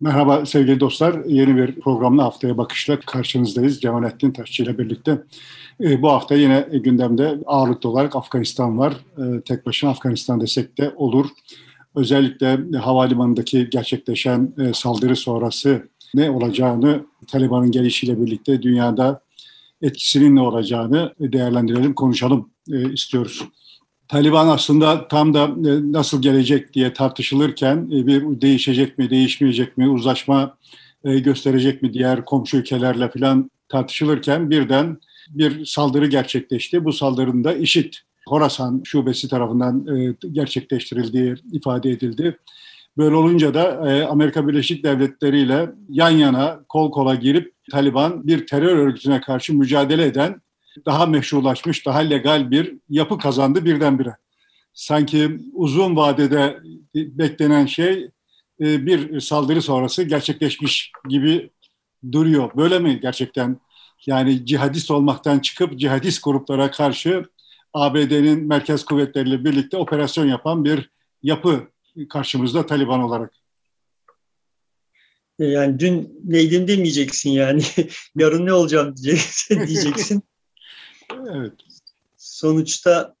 Merhaba sevgili dostlar. Yeni bir programla haftaya bakışla karşınızdayız. Cemalettin Taşçı ile birlikte. E, bu hafta yine gündemde ağırlıklı olarak Afganistan var. E, tek başına Afganistan desek de olur. Özellikle havalimanındaki gerçekleşen e, saldırı sonrası ne olacağını Taliban'ın gelişiyle birlikte dünyada etkisinin ne olacağını değerlendirelim, konuşalım e, istiyoruz. Taliban aslında tam da e, nasıl gelecek diye tartışılırken e, bir değişecek mi, değişmeyecek mi, uzlaşma e, gösterecek mi diğer komşu ülkelerle falan tartışılırken birden bir saldırı gerçekleşti. Bu saldırının da IŞİD, Horasan şubesi tarafından gerçekleştirildiği ifade edildi. Böyle olunca da Amerika Birleşik Devletleri ile yan yana kol kola girip Taliban bir terör örgütüne karşı mücadele eden daha meşrulaşmış, daha legal bir yapı kazandı birdenbire. Sanki uzun vadede beklenen şey e, bir saldırı sonrası gerçekleşmiş gibi duruyor. Böyle mi gerçekten? Yani cihadist olmaktan çıkıp cihadist gruplara karşı ABD'nin merkez kuvvetleriyle birlikte operasyon yapan bir yapı karşımızda Taliban olarak. Yani dün neydim demeyeceksin yani. Yarın ne olacağım diyeceksin. Evet. Sonuçta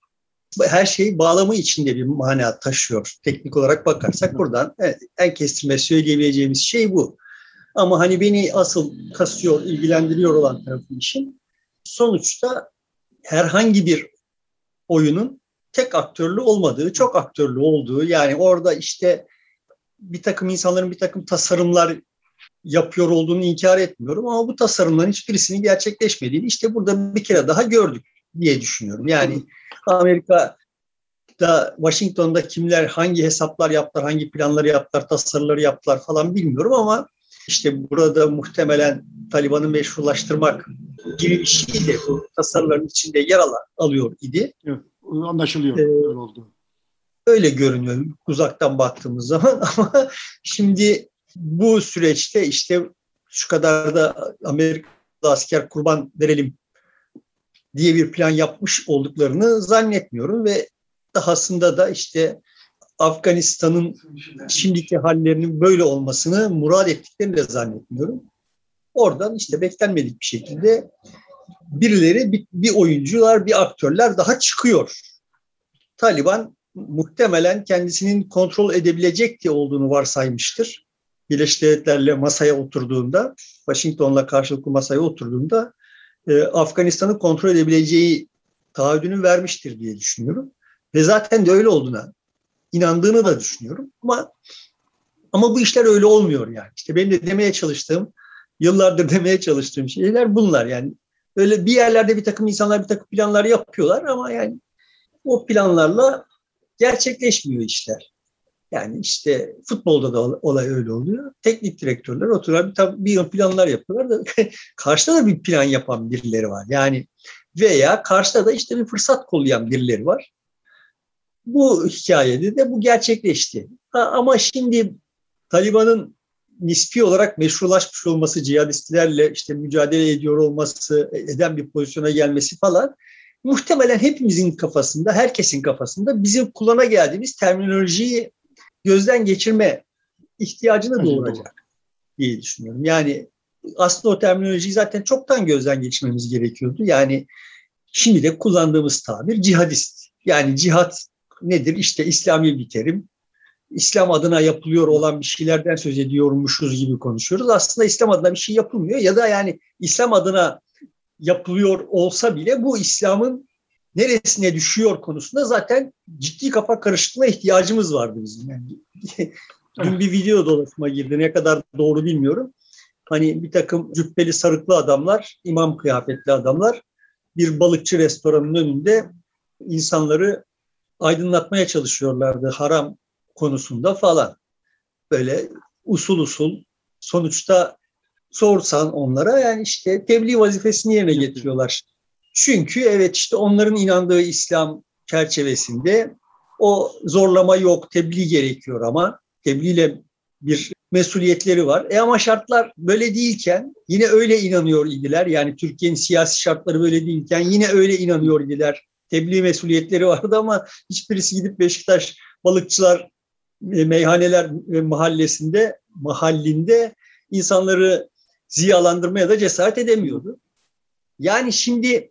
her şey bağlamı içinde bir mana taşıyor. Teknik olarak bakarsak buradan evet, en kestirme söyleyebileceğimiz şey bu. Ama hani beni asıl kasıyor, ilgilendiriyor olan tarafı işin sonuçta herhangi bir oyunun tek aktörlü olmadığı, çok aktörlü olduğu yani orada işte bir takım insanların bir takım tasarımlar yapıyor olduğunu inkar etmiyorum ama bu tasarımların hiçbirisinin gerçekleşmediğini işte burada bir kere daha gördük diye düşünüyorum. Yani Amerika'da Washington'da kimler hangi hesaplar yaptılar, hangi planları yaptılar, tasarıları yaptılar falan bilmiyorum ama işte burada muhtemelen Taliban'ı meşrulaştırmak gibi bir şey de bu tasarıların içinde yer alan, alıyor idi. Evet, anlaşılıyor. Ee, öyle oldu. Öyle görünüyor uzaktan baktığımız zaman ama şimdi bu süreçte işte şu kadar da Amerika'da asker kurban verelim diye bir plan yapmış olduklarını zannetmiyorum ve dahasında da işte Afganistan'ın şimdiki hallerinin böyle olmasını murad ettiklerini de zannetmiyorum. Oradan işte beklenmedik bir şekilde birileri, bir, oyuncular, bir aktörler daha çıkıyor. Taliban muhtemelen kendisinin kontrol edebilecek diye olduğunu varsaymıştır. Birleşik Devletler'le masaya oturduğunda, Washington'la karşılıklı masaya oturduğunda e, Afganistan'ı kontrol edebileceği taahhüdünü vermiştir diye düşünüyorum. Ve zaten de öyle olduğuna inandığını da düşünüyorum. Ama ama bu işler öyle olmuyor yani. İşte benim de demeye çalıştığım, yıllardır demeye çalıştığım şeyler bunlar. Yani öyle bir yerlerde bir takım insanlar bir takım planlar yapıyorlar ama yani o planlarla gerçekleşmiyor işler. Yani işte futbolda da olay öyle oluyor. Teknik direktörler oturuyorlar bir, bir planlar yapıyorlar da karşıda da bir plan yapan birileri var. Yani veya karşıda da işte bir fırsat kollayan birileri var. Bu hikayede de bu gerçekleşti. Ha, ama şimdi Taliban'ın nispi olarak meşrulaşmış olması, cihadistlerle işte mücadele ediyor olması, eden bir pozisyona gelmesi falan muhtemelen hepimizin kafasında, herkesin kafasında bizim kullana geldiğimiz terminolojiyi gözden geçirme ihtiyacını doğuracak diye düşünüyorum. Yani aslında o terminolojiyi zaten çoktan gözden geçirmemiz gerekiyordu. Yani şimdi de kullandığımız tabir cihadist. Yani cihat nedir? İşte İslami bir terim. İslam adına yapılıyor olan bir şeylerden söz ediyormuşuz gibi konuşuyoruz. Aslında İslam adına bir şey yapılmıyor ya da yani İslam adına yapılıyor olsa bile bu İslam'ın neresine düşüyor konusunda zaten ciddi kafa karışıklığına ihtiyacımız vardı bizim. Yani, dün bir video dolaşıma girdi. Ne kadar doğru bilmiyorum. Hani bir takım cübbeli sarıklı adamlar, imam kıyafetli adamlar bir balıkçı restoranının önünde insanları aydınlatmaya çalışıyorlardı haram konusunda falan. Böyle usul usul sonuçta sorsan onlara yani işte tebliğ vazifesini yerine getiriyorlar. Çünkü evet işte onların inandığı İslam çerçevesinde o zorlama yok, tebliğ gerekiyor ama tebliğle bir mesuliyetleri var. E ama şartlar böyle değilken yine öyle inanıyor idiler. Yani Türkiye'nin siyasi şartları böyle değilken yine öyle inanıyor idiler. Tebliğ mesuliyetleri vardı ama hiçbirisi gidip Beşiktaş balıkçılar meyhaneler mahallesinde, mahallinde insanları ziyalandırmaya da cesaret edemiyordu. Yani şimdi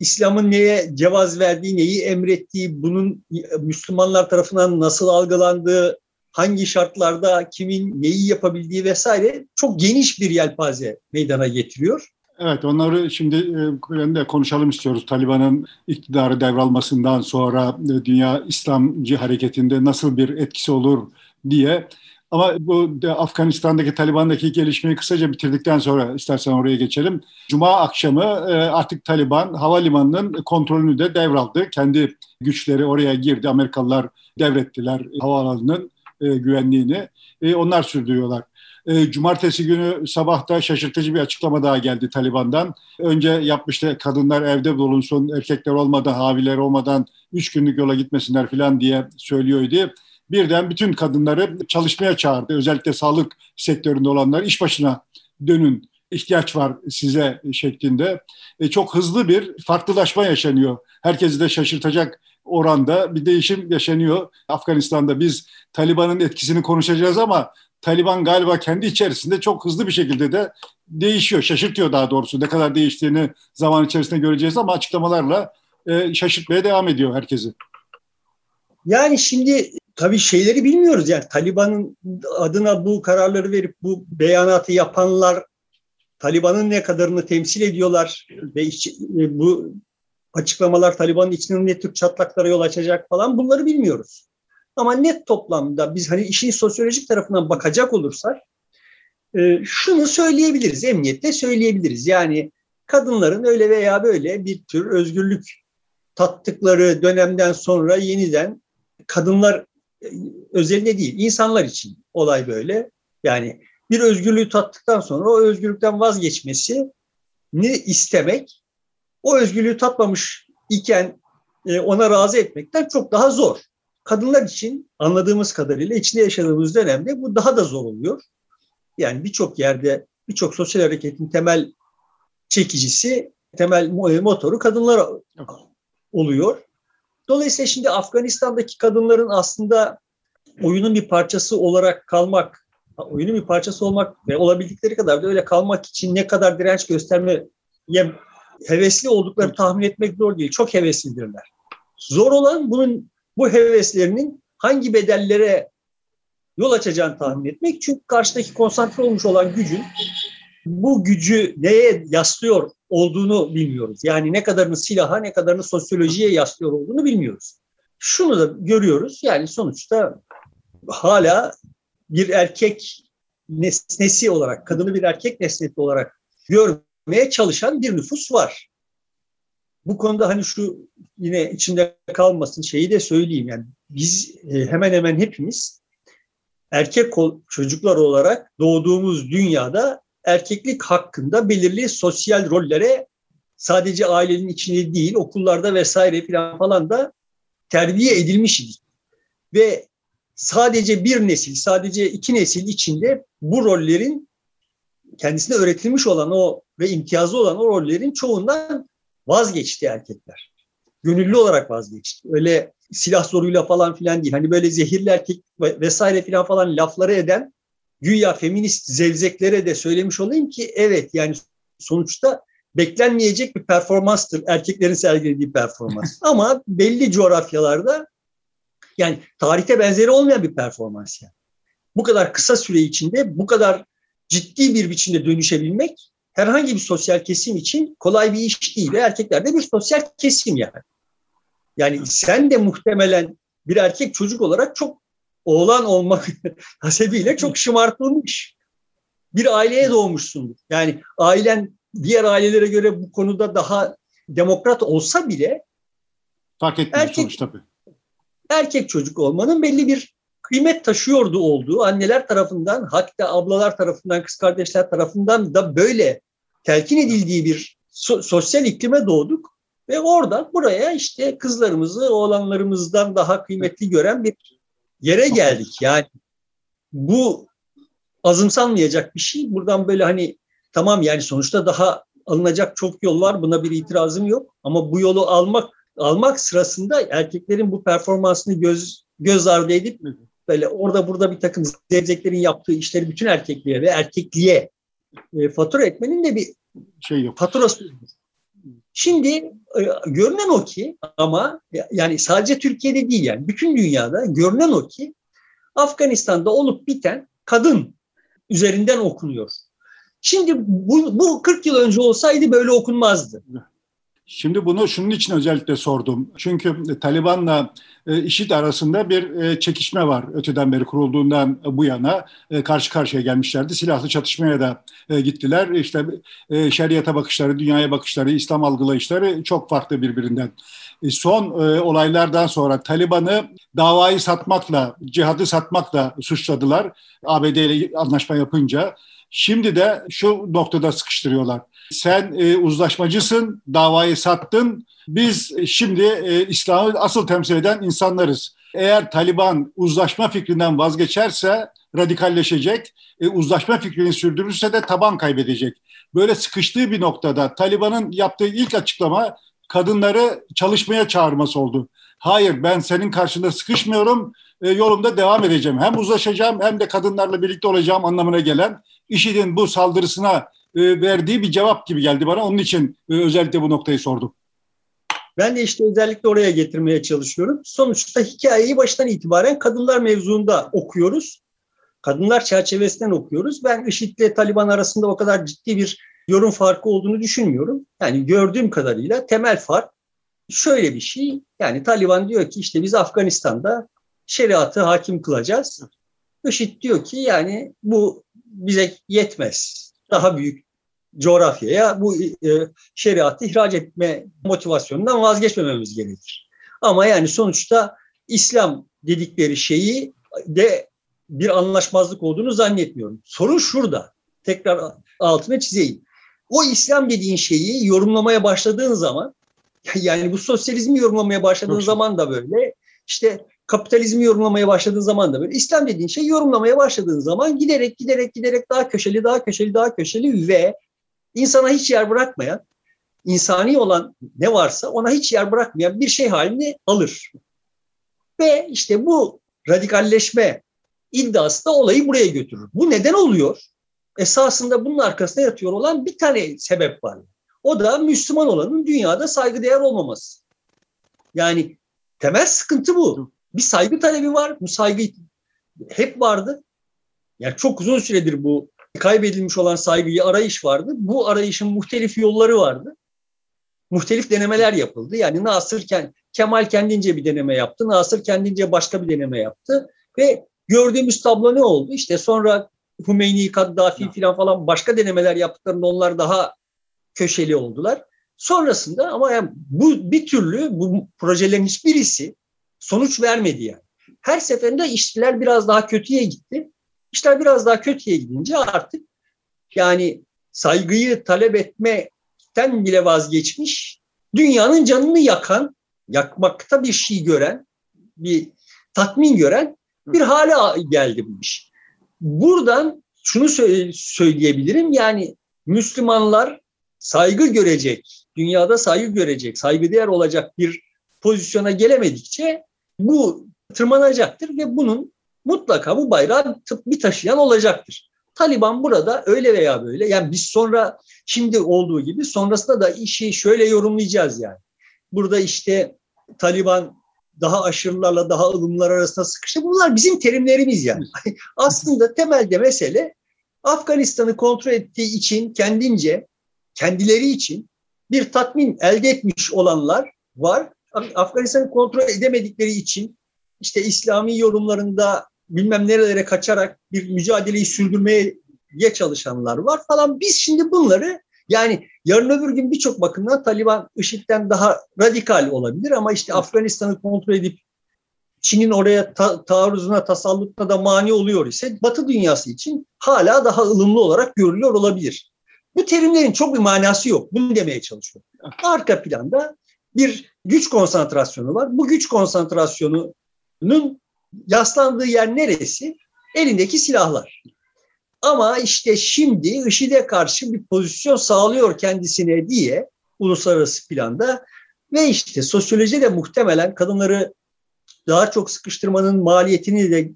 İslam'ın neye cevaz verdiği, neyi emrettiği, bunun Müslümanlar tarafından nasıl algılandığı, hangi şartlarda kimin neyi yapabildiği vesaire çok geniş bir yelpaze meydana getiriyor. Evet onları şimdi e, de konuşalım istiyoruz. Taliban'ın iktidarı devralmasından sonra e, dünya İslamcı hareketinde nasıl bir etkisi olur diye. Ama bu Afganistan'daki Taliban'daki gelişmeyi kısaca bitirdikten sonra istersen oraya geçelim. Cuma akşamı e, artık Taliban havalimanının kontrolünü de devraldı. Kendi güçleri oraya girdi. Amerikalılar devrettiler havaalanının güvenliğini. Onlar sürdürüyorlar. E, cumartesi günü sabahta şaşırtıcı bir açıklama daha geldi Taliban'dan. Önce yapmıştı kadınlar evde bulunsun, erkekler olmadan, haviler olmadan üç günlük yola gitmesinler falan diye söylüyordu. Birden bütün kadınları çalışmaya çağırdı. Özellikle sağlık sektöründe olanlar iş başına dönün ihtiyaç var size şeklinde. E, çok hızlı bir farklılaşma yaşanıyor. Herkesi de şaşırtacak oranda bir değişim yaşanıyor. Afganistan'da biz Taliban'ın etkisini konuşacağız ama Taliban galiba kendi içerisinde çok hızlı bir şekilde de değişiyor, şaşırtıyor daha doğrusu. Ne kadar değiştiğini zaman içerisinde göreceğiz ama açıklamalarla e, şaşırtmaya devam ediyor herkesi. Yani şimdi tabii şeyleri bilmiyoruz. Yani Taliban'ın adına bu kararları verip bu beyanatı yapanlar Taliban'ın ne kadarını temsil ediyorlar ve iç, e, bu açıklamalar Taliban'ın içinde ne tür çatlaklara yol açacak falan bunları bilmiyoruz. Ama net toplamda biz hani işin sosyolojik tarafından bakacak olursak e, şunu söyleyebiliriz, emniyette söyleyebiliriz. Yani kadınların öyle veya böyle bir tür özgürlük tattıkları dönemden sonra yeniden kadınlar e, özelinde değil, insanlar için olay böyle. Yani bir özgürlüğü tattıktan sonra o özgürlükten vazgeçmesi ne istemek, o özgürlüğü tatmamış iken e, ona razı etmekten çok daha zor. Kadınlar için anladığımız kadarıyla içinde yaşadığımız dönemde bu daha da zor oluyor. Yani birçok yerde birçok sosyal hareketin temel çekicisi, temel motoru kadınlar oluyor. Dolayısıyla şimdi Afganistan'daki kadınların aslında oyunun bir parçası olarak kalmak, oyunun bir parçası olmak ve olabildikleri kadar da öyle kalmak için ne kadar direnç göstermeye hevesli oldukları tahmin etmek zor değil. Çok heveslidirler. Zor olan bunun bu heveslerinin hangi bedellere yol açacağını tahmin etmek. Çünkü karşıdaki konsantre olmuş olan gücün bu gücü neye yaslıyor olduğunu bilmiyoruz. Yani ne kadarını silaha ne kadarını sosyolojiye yaslıyor olduğunu bilmiyoruz. Şunu da görüyoruz yani sonuçta hala bir erkek nesnesi olarak, kadını bir erkek nesnesi olarak görmeye çalışan bir nüfus var. Bu konuda hani şu yine içinde kalmasın şeyi de söyleyeyim. Yani biz e, hemen hemen hepimiz erkek çocuklar olarak doğduğumuz dünyada erkeklik hakkında belirli sosyal rollere sadece ailenin içinde değil okullarda vesaire falan falan da terbiye edilmişiz. Ve sadece bir nesil, sadece iki nesil içinde bu rollerin kendisine öğretilmiş olan o ve imtiyazı olan o rollerin çoğundan vazgeçti erkekler. Gönüllü olarak vazgeçti. Öyle silah zoruyla falan filan değil. Hani böyle zehirli erkek vesaire filan falan lafları eden güya feminist zevzeklere de söylemiş olayım ki evet yani sonuçta beklenmeyecek bir performanstır erkeklerin sergilediği performans. Ama belli coğrafyalarda yani tarihte benzeri olmayan bir performans yani. Bu kadar kısa süre içinde bu kadar ciddi bir biçimde dönüşebilmek herhangi bir sosyal kesim için kolay bir iş değil. Ve erkekler de bir sosyal kesim yani. Yani sen de muhtemelen bir erkek çocuk olarak çok oğlan olmak hasebiyle çok şımartılmış bir aileye doğmuşsundur. Yani ailen diğer ailelere göre bu konuda daha demokrat olsa bile fark etmiyor erkek, sonuç tabii. Erkek çocuk olmanın belli bir kıymet taşıyordu olduğu anneler tarafından hatta ablalar tarafından kız kardeşler tarafından da böyle telkin edildiği bir so- sosyal iklime doğduk ve oradan buraya işte kızlarımızı oğlanlarımızdan daha kıymetli gören bir yere geldik. Yani bu azımsanmayacak bir şey. Buradan böyle hani tamam yani sonuçta daha alınacak çok yol var. Buna bir itirazım yok. Ama bu yolu almak almak sırasında erkeklerin bu performansını göz göz ardı edip böyle orada burada bir takım zevzeklerin yaptığı işleri bütün erkekliğe ve erkekliğe e, fatura etmenin de bir şey yok. faturası Şimdi e, görünen o ki ama yani sadece Türkiye'de değil yani bütün dünyada görünen o ki Afganistan'da olup biten kadın üzerinden okunuyor. Şimdi bu, bu 40 yıl önce olsaydı böyle okunmazdı. Şimdi bunu şunun için özellikle sordum. Çünkü Taliban'la e, IŞİD arasında bir e, çekişme var. Öteden beri kurulduğundan bu yana e, karşı karşıya gelmişlerdi. Silahlı çatışmaya da gittiler. İşte şeriata bakışları, dünyaya bakışları, İslam algılayışları çok farklı birbirinden. Son olaylardan sonra Taliban'ı davayı satmakla, cihadı satmakla suçladılar. ABD ile anlaşma yapınca. Şimdi de şu noktada sıkıştırıyorlar. Sen e, uzlaşmacısın, davayı sattın. Biz şimdi e, İslam'ı asıl temsil eden insanlarız. Eğer Taliban uzlaşma fikrinden vazgeçerse radikalleşecek, e, uzlaşma fikrini sürdürürse de taban kaybedecek. Böyle sıkıştığı bir noktada Taliban'ın yaptığı ilk açıklama kadınları çalışmaya çağırması oldu. Hayır ben senin karşında sıkışmıyorum, e, yolumda devam edeceğim. Hem uzlaşacağım hem de kadınlarla birlikte olacağım anlamına gelen IŞİD'in bu saldırısına e, verdiği bir cevap gibi geldi bana. Onun için e, özellikle bu noktayı sordum. Ben de işte özellikle oraya getirmeye çalışıyorum. Sonuçta hikayeyi baştan itibaren kadınlar mevzuunda okuyoruz. Kadınlar çerçevesinden okuyoruz. Ben IŞİD ile Taliban arasında o kadar ciddi bir yorum farkı olduğunu düşünmüyorum. Yani gördüğüm kadarıyla temel fark şöyle bir şey. Yani Taliban diyor ki işte biz Afganistan'da şeriatı hakim kılacağız. IŞİD diyor ki yani bu bize yetmez. Daha büyük coğrafyaya bu e, şeriatı ihraç etme motivasyonundan vazgeçmememiz gerekir. Ama yani sonuçta İslam dedikleri şeyi de bir anlaşmazlık olduğunu zannetmiyorum. Sorun şurada. Tekrar altına çizeyim. O İslam dediğin şeyi yorumlamaya başladığın zaman yani bu sosyalizmi yorumlamaya başladığın zaman da böyle işte kapitalizmi yorumlamaya başladığın zaman da böyle İslam dediğin şey yorumlamaya başladığın zaman giderek giderek giderek daha köşeli daha köşeli daha köşeli ve insana hiç yer bırakmayan insani olan ne varsa ona hiç yer bırakmayan bir şey halini alır. Ve işte bu radikalleşme iddiası da olayı buraya götürür. Bu neden oluyor? Esasında bunun arkasında yatıyor olan bir tane sebep var. O da Müslüman olanın dünyada saygıdeğer olmaması. Yani temel sıkıntı bu. Bir saygı talebi var. Bu saygı hep vardı. Yani çok uzun süredir bu kaybedilmiş olan saygıyı arayış vardı. Bu arayışın muhtelif yolları vardı. Muhtelif denemeler yapıldı. Yani Nasır Kemal kendince bir deneme yaptı. Nasır kendince başka bir deneme yaptı. Ve gördüğümüz tablo ne oldu? İşte sonra Hümeyni, Kaddafi filan falan başka denemeler yaptıklarında onlar daha köşeli oldular. Sonrasında ama yani bu bir türlü bu projelerin hiçbirisi sonuç vermedi yani. Her seferinde işler biraz daha kötüye gitti. İşler biraz daha kötüye gidince artık yani saygıyı talep etmekten bile vazgeçmiş, dünyanın canını yakan, yakmakta bir şey gören, bir tatmin gören bir hale geldi bu iş. Buradan şunu söyleyebilirim yani Müslümanlar saygı görecek, dünyada saygı görecek, saygıdeğer olacak bir pozisyona gelemedikçe bu tırmanacaktır ve bunun mutlaka bu bayrağı bir taşıyan olacaktır. Taliban burada öyle veya böyle yani biz sonra şimdi olduğu gibi sonrasında da işi şöyle yorumlayacağız yani. Burada işte Taliban daha aşırılarla daha ılımlar arasında sıkıştı. Bunlar bizim terimlerimiz yani. Aslında temelde mesele Afganistan'ı kontrol ettiği için kendince, kendileri için bir tatmin elde etmiş olanlar var. Afganistan'ı kontrol edemedikleri için işte İslami yorumlarında bilmem nerelere kaçarak bir mücadeleyi sürdürmeye çalışanlar var falan. Biz şimdi bunları yani yarın öbür gün birçok bakımdan Taliban IŞİD'den daha radikal olabilir ama işte Afganistan'ı kontrol edip Çin'in oraya ta- taarruzuna, tasallutuna da mani oluyor ise Batı dünyası için hala daha ılımlı olarak görülüyor olabilir. Bu terimlerin çok bir manası yok. Bunu demeye çalışıyorum. Arka planda bir güç konsantrasyonu var. Bu güç konsantrasyonunun yaslandığı yer neresi? Elindeki silahlar. Ama işte şimdi IŞİD'e karşı bir pozisyon sağlıyor kendisine diye uluslararası planda ve işte sosyoloji de muhtemelen kadınları daha çok sıkıştırmanın maliyetini de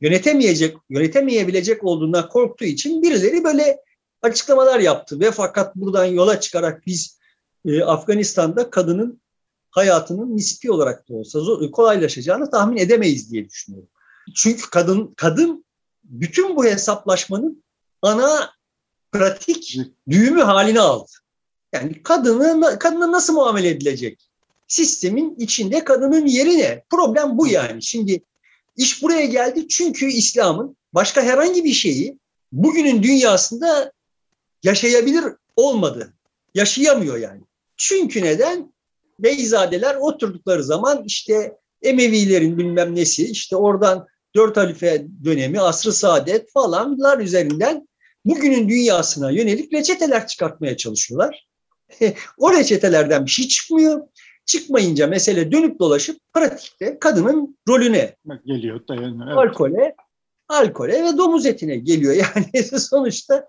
yönetemeyecek, yönetemeyebilecek olduğundan korktuğu için birileri böyle açıklamalar yaptı ve fakat buradan yola çıkarak biz e, Afganistan'da kadının hayatının nispi olarak da olsa zor, kolaylaşacağını tahmin edemeyiz diye düşünüyorum. Çünkü kadın kadın bütün bu hesaplaşmanın ana pratik düğümü haline aldı. Yani kadını kadına nasıl muamele edilecek? Sistemin içinde kadının yeri ne? Problem bu yani. Şimdi iş buraya geldi çünkü İslam'ın başka herhangi bir şeyi bugünün dünyasında yaşayabilir olmadı. Yaşayamıyor yani. Çünkü neden? Beyzadeler oturdukları zaman işte Emevilerin bilmem nesi işte oradan dört halife dönemi, asrı saadet falanlar üzerinden bugünün dünyasına yönelik reçeteler çıkartmaya çalışıyorlar. o reçetelerden bir şey çıkmıyor. Çıkmayınca mesele dönüp dolaşıp pratikte kadının rolüne geliyor. Dayanıyor, evet. Alkole, alkole ve domuz etine geliyor. Yani sonuçta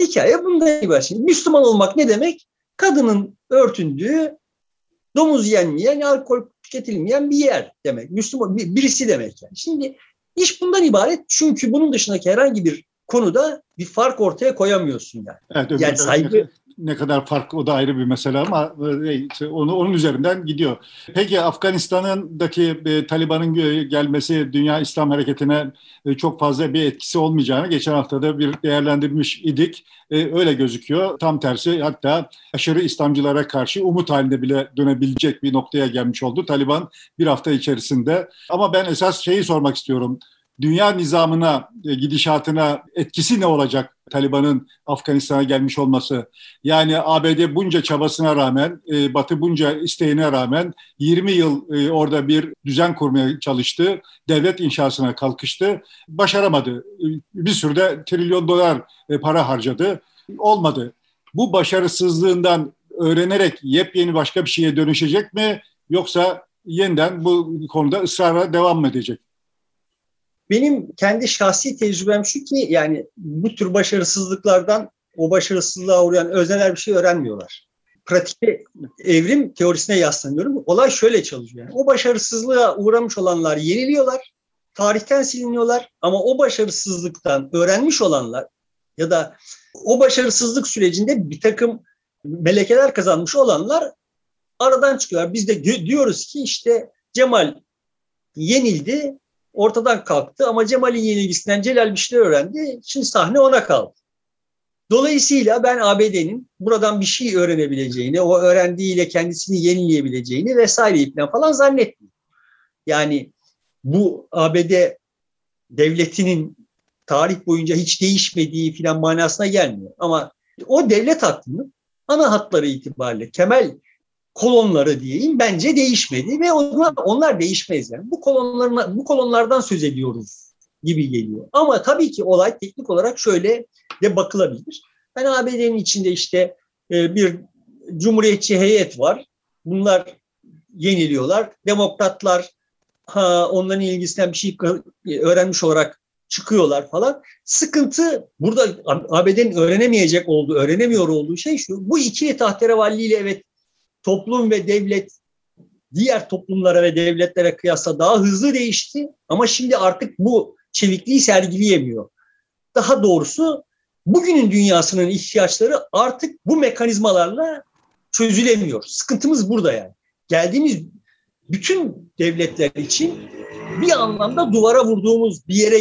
hikaye bundan ibaret. Şimdi Müslüman olmak ne demek? Kadının örtündüğü, domuz yenmeyen, alkol tüketilmeyen bir yer demek. Müslüman birisi demek yani. Şimdi iş bundan ibaret çünkü bunun dışındaki herhangi bir konuda bir fark ortaya koyamıyorsun yani. Evet, yani saygı ne kadar fark o da ayrı bir mesele ama e, onu onun üzerinden gidiyor. Peki Afganistan'daki e, Taliban'ın gelmesi dünya İslam hareketine e, çok fazla bir etkisi olmayacağını geçen hafta da bir değerlendirmiş idik. E, öyle gözüküyor. Tam tersi hatta aşırı İslamcılara karşı umut halinde bile dönebilecek bir noktaya gelmiş oldu Taliban bir hafta içerisinde. Ama ben esas şeyi sormak istiyorum dünya nizamına, e, gidişatına etkisi ne olacak Taliban'ın Afganistan'a gelmiş olması? Yani ABD bunca çabasına rağmen, e, Batı bunca isteğine rağmen 20 yıl e, orada bir düzen kurmaya çalıştı. Devlet inşasına kalkıştı. Başaramadı. Bir sürü de trilyon dolar para harcadı. Olmadı. Bu başarısızlığından öğrenerek yepyeni başka bir şeye dönüşecek mi? Yoksa yeniden bu konuda ısrarla devam mı edecek? Benim kendi şahsi tecrübem şu ki yani bu tür başarısızlıklardan o başarısızlığa uğrayan özneler bir şey öğrenmiyorlar. Pratikte evrim teorisine yaslanıyorum. Olay şöyle çalışıyor. Yani o başarısızlığa uğramış olanlar yeniliyorlar. Tarihten siliniyorlar ama o başarısızlıktan öğrenmiş olanlar ya da o başarısızlık sürecinde bir takım melekeler kazanmış olanlar aradan çıkıyorlar. Biz de diyoruz ki işte Cemal yenildi ortadan kalktı ama Cemal'in yenilgisinden Celal bir şeyler öğrendi. Şimdi sahne ona kaldı. Dolayısıyla ben ABD'nin buradan bir şey öğrenebileceğini, o öğrendiğiyle kendisini yenileyebileceğini vesaire falan falan zannetmiyorum. Yani bu ABD devletinin tarih boyunca hiç değişmediği filan manasına gelmiyor. Ama o devlet aklının ana hatları itibariyle Kemal kolonları diyeyim bence değişmedi ve onlar, onlar değişmez yani. Bu kolonların bu kolonlardan söz ediyoruz gibi geliyor. Ama tabii ki olay teknik olarak şöyle de bakılabilir. Ben ABD'nin içinde işte e, bir cumhuriyetçi heyet var. Bunlar yeniliyorlar. Demokratlar ha, onların ilgisinden bir şey öğrenmiş olarak çıkıyorlar falan. Sıkıntı burada ABD'nin öğrenemeyecek olduğu, öğrenemiyor olduğu şey şu. Bu ikili tahterevalliyle evet toplum ve devlet diğer toplumlara ve devletlere kıyasla daha hızlı değişti ama şimdi artık bu çevikliği sergileyemiyor. Daha doğrusu bugünün dünyasının ihtiyaçları artık bu mekanizmalarla çözülemiyor. Sıkıntımız burada yani. Geldiğimiz bütün devletler için bir anlamda duvara vurduğumuz bir yere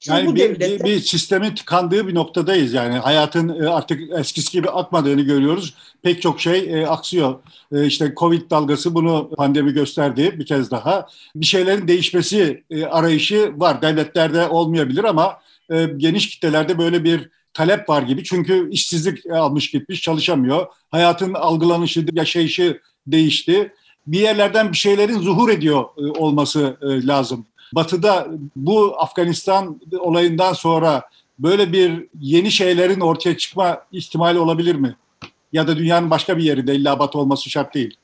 geldik. Yani bu bir, devletler... bir sistemin tıkandığı bir noktadayız yani hayatın e, artık eskisi gibi akmadığını görüyoruz. Pek çok şey e, aksıyor. E, işte Covid dalgası bunu pandemi gösterdi bir kez daha. Bir şeylerin değişmesi e, arayışı var. Devletlerde olmayabilir ama e, geniş kitlelerde böyle bir talep var gibi. Çünkü işsizlik almış gitmiş çalışamıyor. Hayatın algılanışı, yaşayışı değişti. Bir yerlerden bir şeylerin zuhur ediyor e, olması e, lazım. Batı'da bu Afganistan olayından sonra böyle bir yeni şeylerin ortaya çıkma ihtimali olabilir mi? Ya da dünyanın başka bir yerinde illa Batı olması şart değil.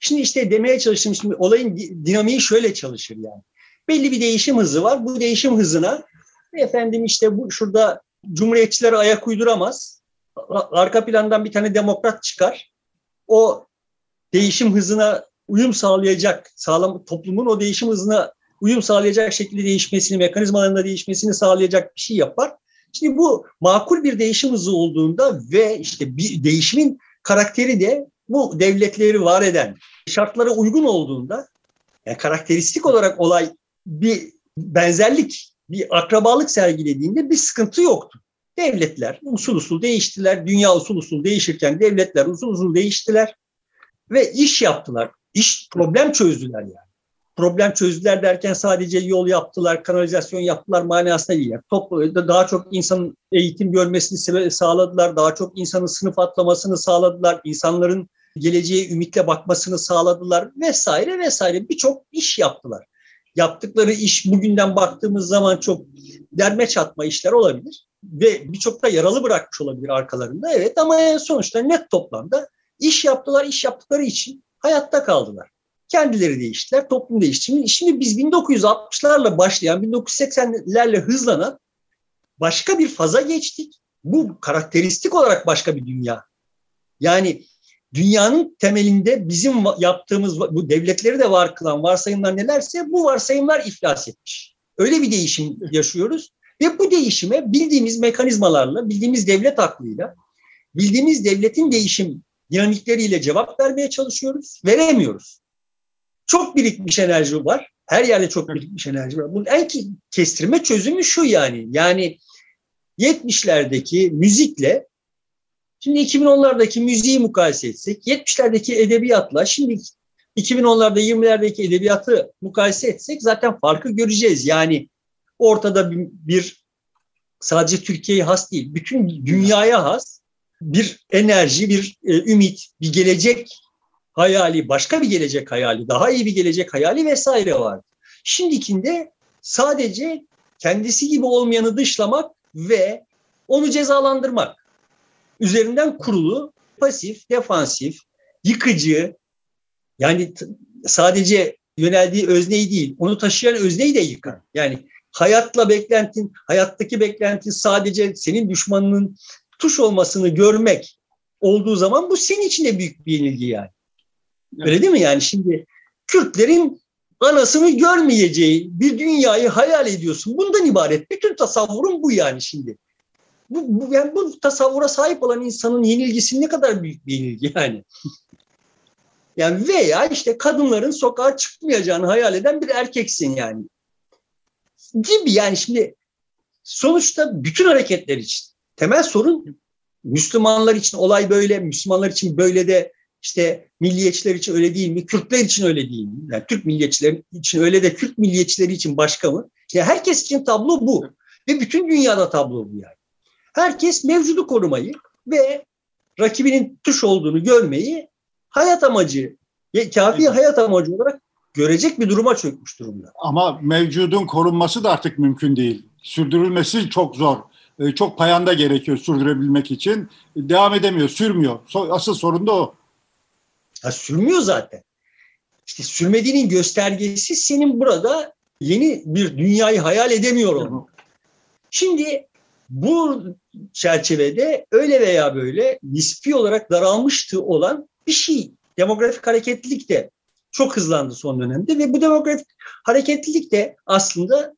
Şimdi işte demeye çalıştım. Şimdi olayın dinamiği şöyle çalışır yani. Belli bir değişim hızı var. Bu değişim hızına efendim işte bu şurada cumhuriyetçiler ayak uyduramaz. Arka plandan bir tane demokrat çıkar. O değişim hızına uyum sağlayacak, sağlam toplumun o değişim hızına uyum sağlayacak şekilde değişmesini, mekanizmalarında değişmesini sağlayacak bir şey yapar. Şimdi bu makul bir değişim hızı olduğunda ve işte bir değişimin karakteri de bu devletleri var eden şartlara uygun olduğunda yani karakteristik olarak olay bir benzerlik, bir akrabalık sergilediğinde bir sıkıntı yoktu. Devletler usul usul değiştiler. Dünya usul usul değişirken devletler usul usul değiştiler ve iş yaptılar. İş problem çözdüler yani. Problem çözdüler derken sadece yol yaptılar, kanalizasyon yaptılar manasında değil. Toplumda daha çok insanın eğitim görmesini sağladılar, daha çok insanın sınıf atlamasını sağladılar, insanların geleceğe ümitle bakmasını sağladılar vesaire vesaire birçok iş yaptılar. Yaptıkları iş bugünden baktığımız zaman çok derme çatma işler olabilir ve birçok da yaralı bırakmış olabilir arkalarında. Evet ama sonuçta net toplamda iş yaptılar, iş yaptıkları için hayatta kaldılar. Kendileri değiştiler, toplum değişti. Şimdi biz 1960'larla başlayan, 1980'lerle hızlanan başka bir faza geçtik. Bu karakteristik olarak başka bir dünya. Yani dünyanın temelinde bizim yaptığımız bu devletleri de var kılan varsayımlar nelerse bu varsayımlar iflas etmiş. Öyle bir değişim yaşıyoruz ve bu değişime bildiğimiz mekanizmalarla, bildiğimiz devlet aklıyla, bildiğimiz devletin değişim dinamikleriyle cevap vermeye çalışıyoruz, veremiyoruz. Çok birikmiş enerji var. Her yerde çok birikmiş enerji var. Bunun en kestirme çözümü şu yani. Yani 70'lerdeki müzikle Şimdi 2010'lardaki müziği mukayese etsek, 70'lerdeki edebiyatla şimdi 2010'larda 20'lerdeki edebiyatı mukayese etsek zaten farkı göreceğiz. Yani ortada bir, bir sadece Türkiye'ye has değil, bütün dünyaya has bir enerji, bir e, ümit, bir gelecek hayali, başka bir gelecek hayali, daha iyi bir gelecek hayali vesaire var. Şimdikinde sadece kendisi gibi olmayanı dışlamak ve onu cezalandırmak üzerinden kurulu pasif, defansif, yıkıcı yani sadece yöneldiği özneyi değil, onu taşıyan özneyi de yıkar. Yani hayatla beklentin, hayattaki beklentin sadece senin düşmanının tuş olmasını görmek olduğu zaman bu senin için de büyük bir yenilgi yani. Evet. Öyle değil mi yani şimdi Kürtlerin anasını görmeyeceği bir dünyayı hayal ediyorsun. Bundan ibaret. Bütün tasavvurun bu yani şimdi bu, bu, yani bu tasavvura sahip olan insanın yenilgisi ne kadar büyük bir yenilgi yani. Yani veya işte kadınların sokağa çıkmayacağını hayal eden bir erkeksin yani. Gibi yani şimdi sonuçta bütün hareketler için temel sorun Müslümanlar için olay böyle, Müslümanlar için böyle de işte milliyetçiler için öyle değil mi? Kürtler için öyle değil mi? Yani Türk milliyetçileri için öyle de Kürt milliyetçileri için başka mı? İşte herkes için tablo bu. Ve bütün dünyada tablo bu yani. Herkes mevcudu korumayı ve rakibinin tuş olduğunu görmeyi hayat amacı, kafi hayat amacı olarak görecek bir duruma çökmüş durumda. Ama mevcudun korunması da artık mümkün değil. Sürdürülmesi çok zor. Ee, çok payanda gerekiyor sürdürebilmek için. Devam edemiyor, sürmüyor. Asıl sorun da o. Ha, sürmüyor zaten. İşte sürmediğinin göstergesi senin burada yeni bir dünyayı hayal edemiyor olmak. Şimdi bu çerçevede öyle veya böyle nispi olarak daralmıştı olan bir şey. Demografik hareketlilik de çok hızlandı son dönemde ve bu demografik hareketlilik de aslında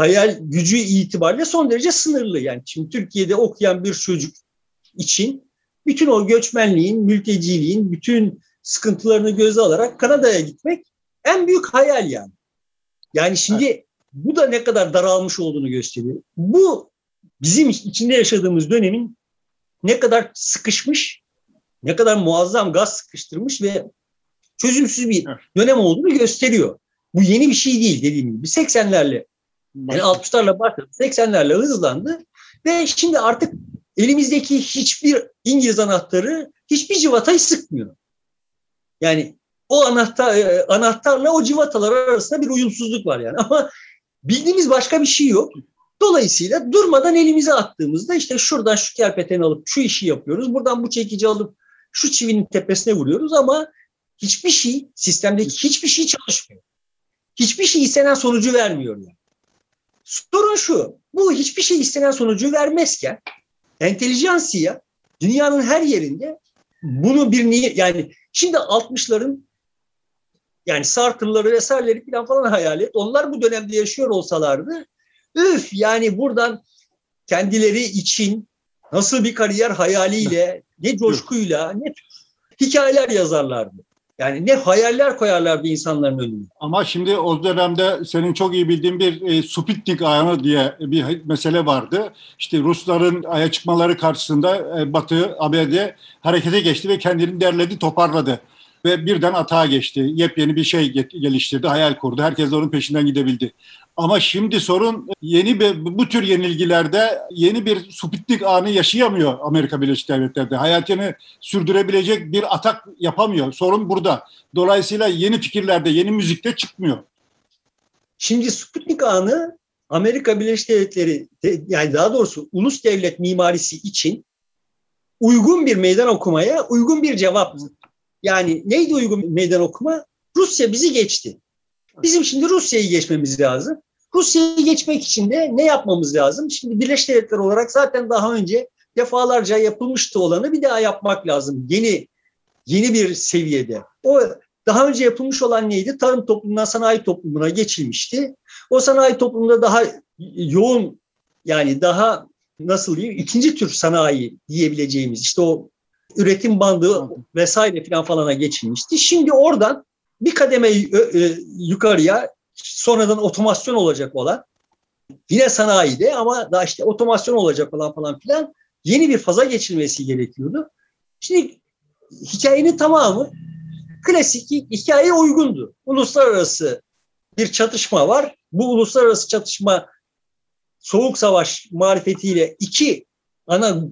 hayal gücü itibariyle son derece sınırlı. Yani şimdi Türkiye'de okuyan bir çocuk için bütün o göçmenliğin, mülteciliğin, bütün sıkıntılarını göze alarak Kanada'ya gitmek en büyük hayal yani. Yani şimdi evet. bu da ne kadar daralmış olduğunu gösteriyor. Bu bizim içinde yaşadığımız dönemin ne kadar sıkışmış, ne kadar muazzam gaz sıkıştırmış ve çözümsüz bir dönem olduğunu gösteriyor. Bu yeni bir şey değil dediğim gibi. 80'lerle yani 60'larla başladı, 80'lerle hızlandı ve şimdi artık elimizdeki hiçbir İngiliz anahtarı hiçbir civatayı sıkmıyor. Yani o anahtar e, anahtarla o civatalar arasında bir uyumsuzluk var yani ama bildiğimiz başka bir şey yok. Dolayısıyla durmadan elimize attığımızda işte şuradan şu kerpeteni alıp şu işi yapıyoruz. Buradan bu çekici alıp şu çivinin tepesine vuruyoruz ama hiçbir şey, sistemdeki hiçbir şey çalışmıyor. Hiçbir şey istenen sonucu vermiyor yani. Sorun şu, bu hiçbir şey istenen sonucu vermezken entelijansiya dünyanın her yerinde bunu bir niye yani şimdi 60'ların Yani Sartre'ları vesaireleri falan falan hayal et. Onlar bu dönemde yaşıyor olsalardı üf yani buradan kendileri için nasıl bir kariyer hayaliyle ne coşkuyla ne hikayeler yazarlardı. Yani ne hayaller koyarlardı insanların önüne. Ama şimdi o dönemde senin çok iyi bildiğin bir e, Sputnik ayağını diye bir mesele vardı. İşte Rusların aya çıkmaları karşısında e, Batı, ABD harekete geçti ve kendini derledi, toparladı. Ve birden atağa geçti. Yepyeni bir şey geliştirdi, hayal kurdu. Herkes onun peşinden gidebildi. Ama şimdi sorun yeni bir bu tür yenilgilerde yeni bir Sputnik anı yaşayamıyor Amerika Birleşik Devletleri'de. Hayatını sürdürebilecek bir atak yapamıyor. Sorun burada. Dolayısıyla yeni fikirlerde, yeni müzikte çıkmıyor. Şimdi Sputnik anı Amerika Birleşik Devletleri yani daha doğrusu ulus devlet mimarisi için uygun bir meydan okumaya uygun bir cevap. Yani neydi uygun meydan okuma? Rusya bizi geçti. Bizim şimdi Rusya'yı geçmemiz lazım. Rusya'yı geçmek için de ne yapmamız lazım? Şimdi Birleşik Devletler olarak zaten daha önce defalarca yapılmıştı olanı bir daha yapmak lazım. Yeni yeni bir seviyede. O daha önce yapılmış olan neydi? Tarım toplumundan sanayi toplumuna geçilmişti. O sanayi toplumunda daha yoğun yani daha nasıl diyeyim ikinci tür sanayi diyebileceğimiz işte o üretim bandı vesaire falan falana geçilmişti. Şimdi oradan bir kademe e, yukarıya sonradan otomasyon olacak olan yine sanayide ama daha işte otomasyon olacak olan falan filan yeni bir faza geçilmesi gerekiyordu. Şimdi hikayenin tamamı klasik hikayeye uygundu. Uluslararası bir çatışma var. Bu uluslararası çatışma Soğuk Savaş marifetiyle iki ana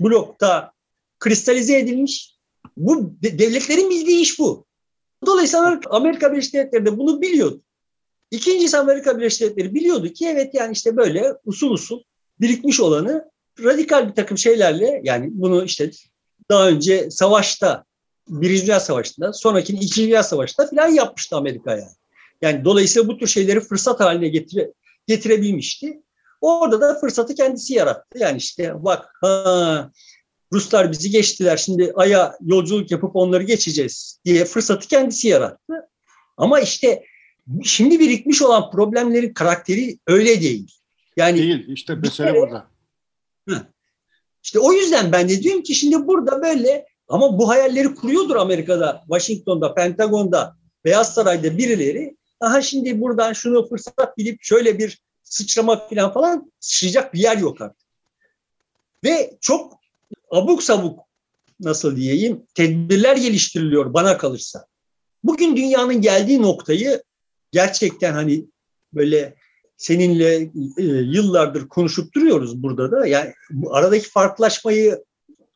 blokta kristalize edilmiş. Bu devletlerin bildiği iş bu. Dolayısıyla Amerika Birleşik Devletleri de bunu biliyordu. İkincisi Amerika Birleşik Devletleri biliyordu ki evet yani işte böyle usul usul birikmiş olanı radikal bir takım şeylerle yani bunu işte daha önce savaşta Birinci Dünya Savaşı'nda sonraki İkinci Dünya Savaşı'nda falan yapmıştı Amerika yani. Yani dolayısıyla bu tür şeyleri fırsat haline getire, getirebilmişti. Orada da fırsatı kendisi yarattı. Yani işte bak ha, Ruslar bizi geçtiler şimdi Ay'a yolculuk yapıp onları geçeceğiz diye fırsatı kendisi yarattı. Ama işte şimdi birikmiş olan problemlerin karakteri öyle değil. Yani değil işte mesele kere, burada. Hı. İşte o yüzden ben de diyorum ki şimdi burada böyle ama bu hayalleri kuruyordur Amerika'da, Washington'da, Pentagon'da, Beyaz Saray'da birileri. Aha şimdi buradan şunu fırsat bilip şöyle bir sıçrama falan falan sıçrayacak bir yer yok artık. Ve çok abuk sabuk nasıl diyeyim tedbirler geliştiriliyor bana kalırsa. Bugün dünyanın geldiği noktayı gerçekten hani böyle seninle e, yıllardır konuşup duruyoruz burada da. Yani bu aradaki farklılaşmayı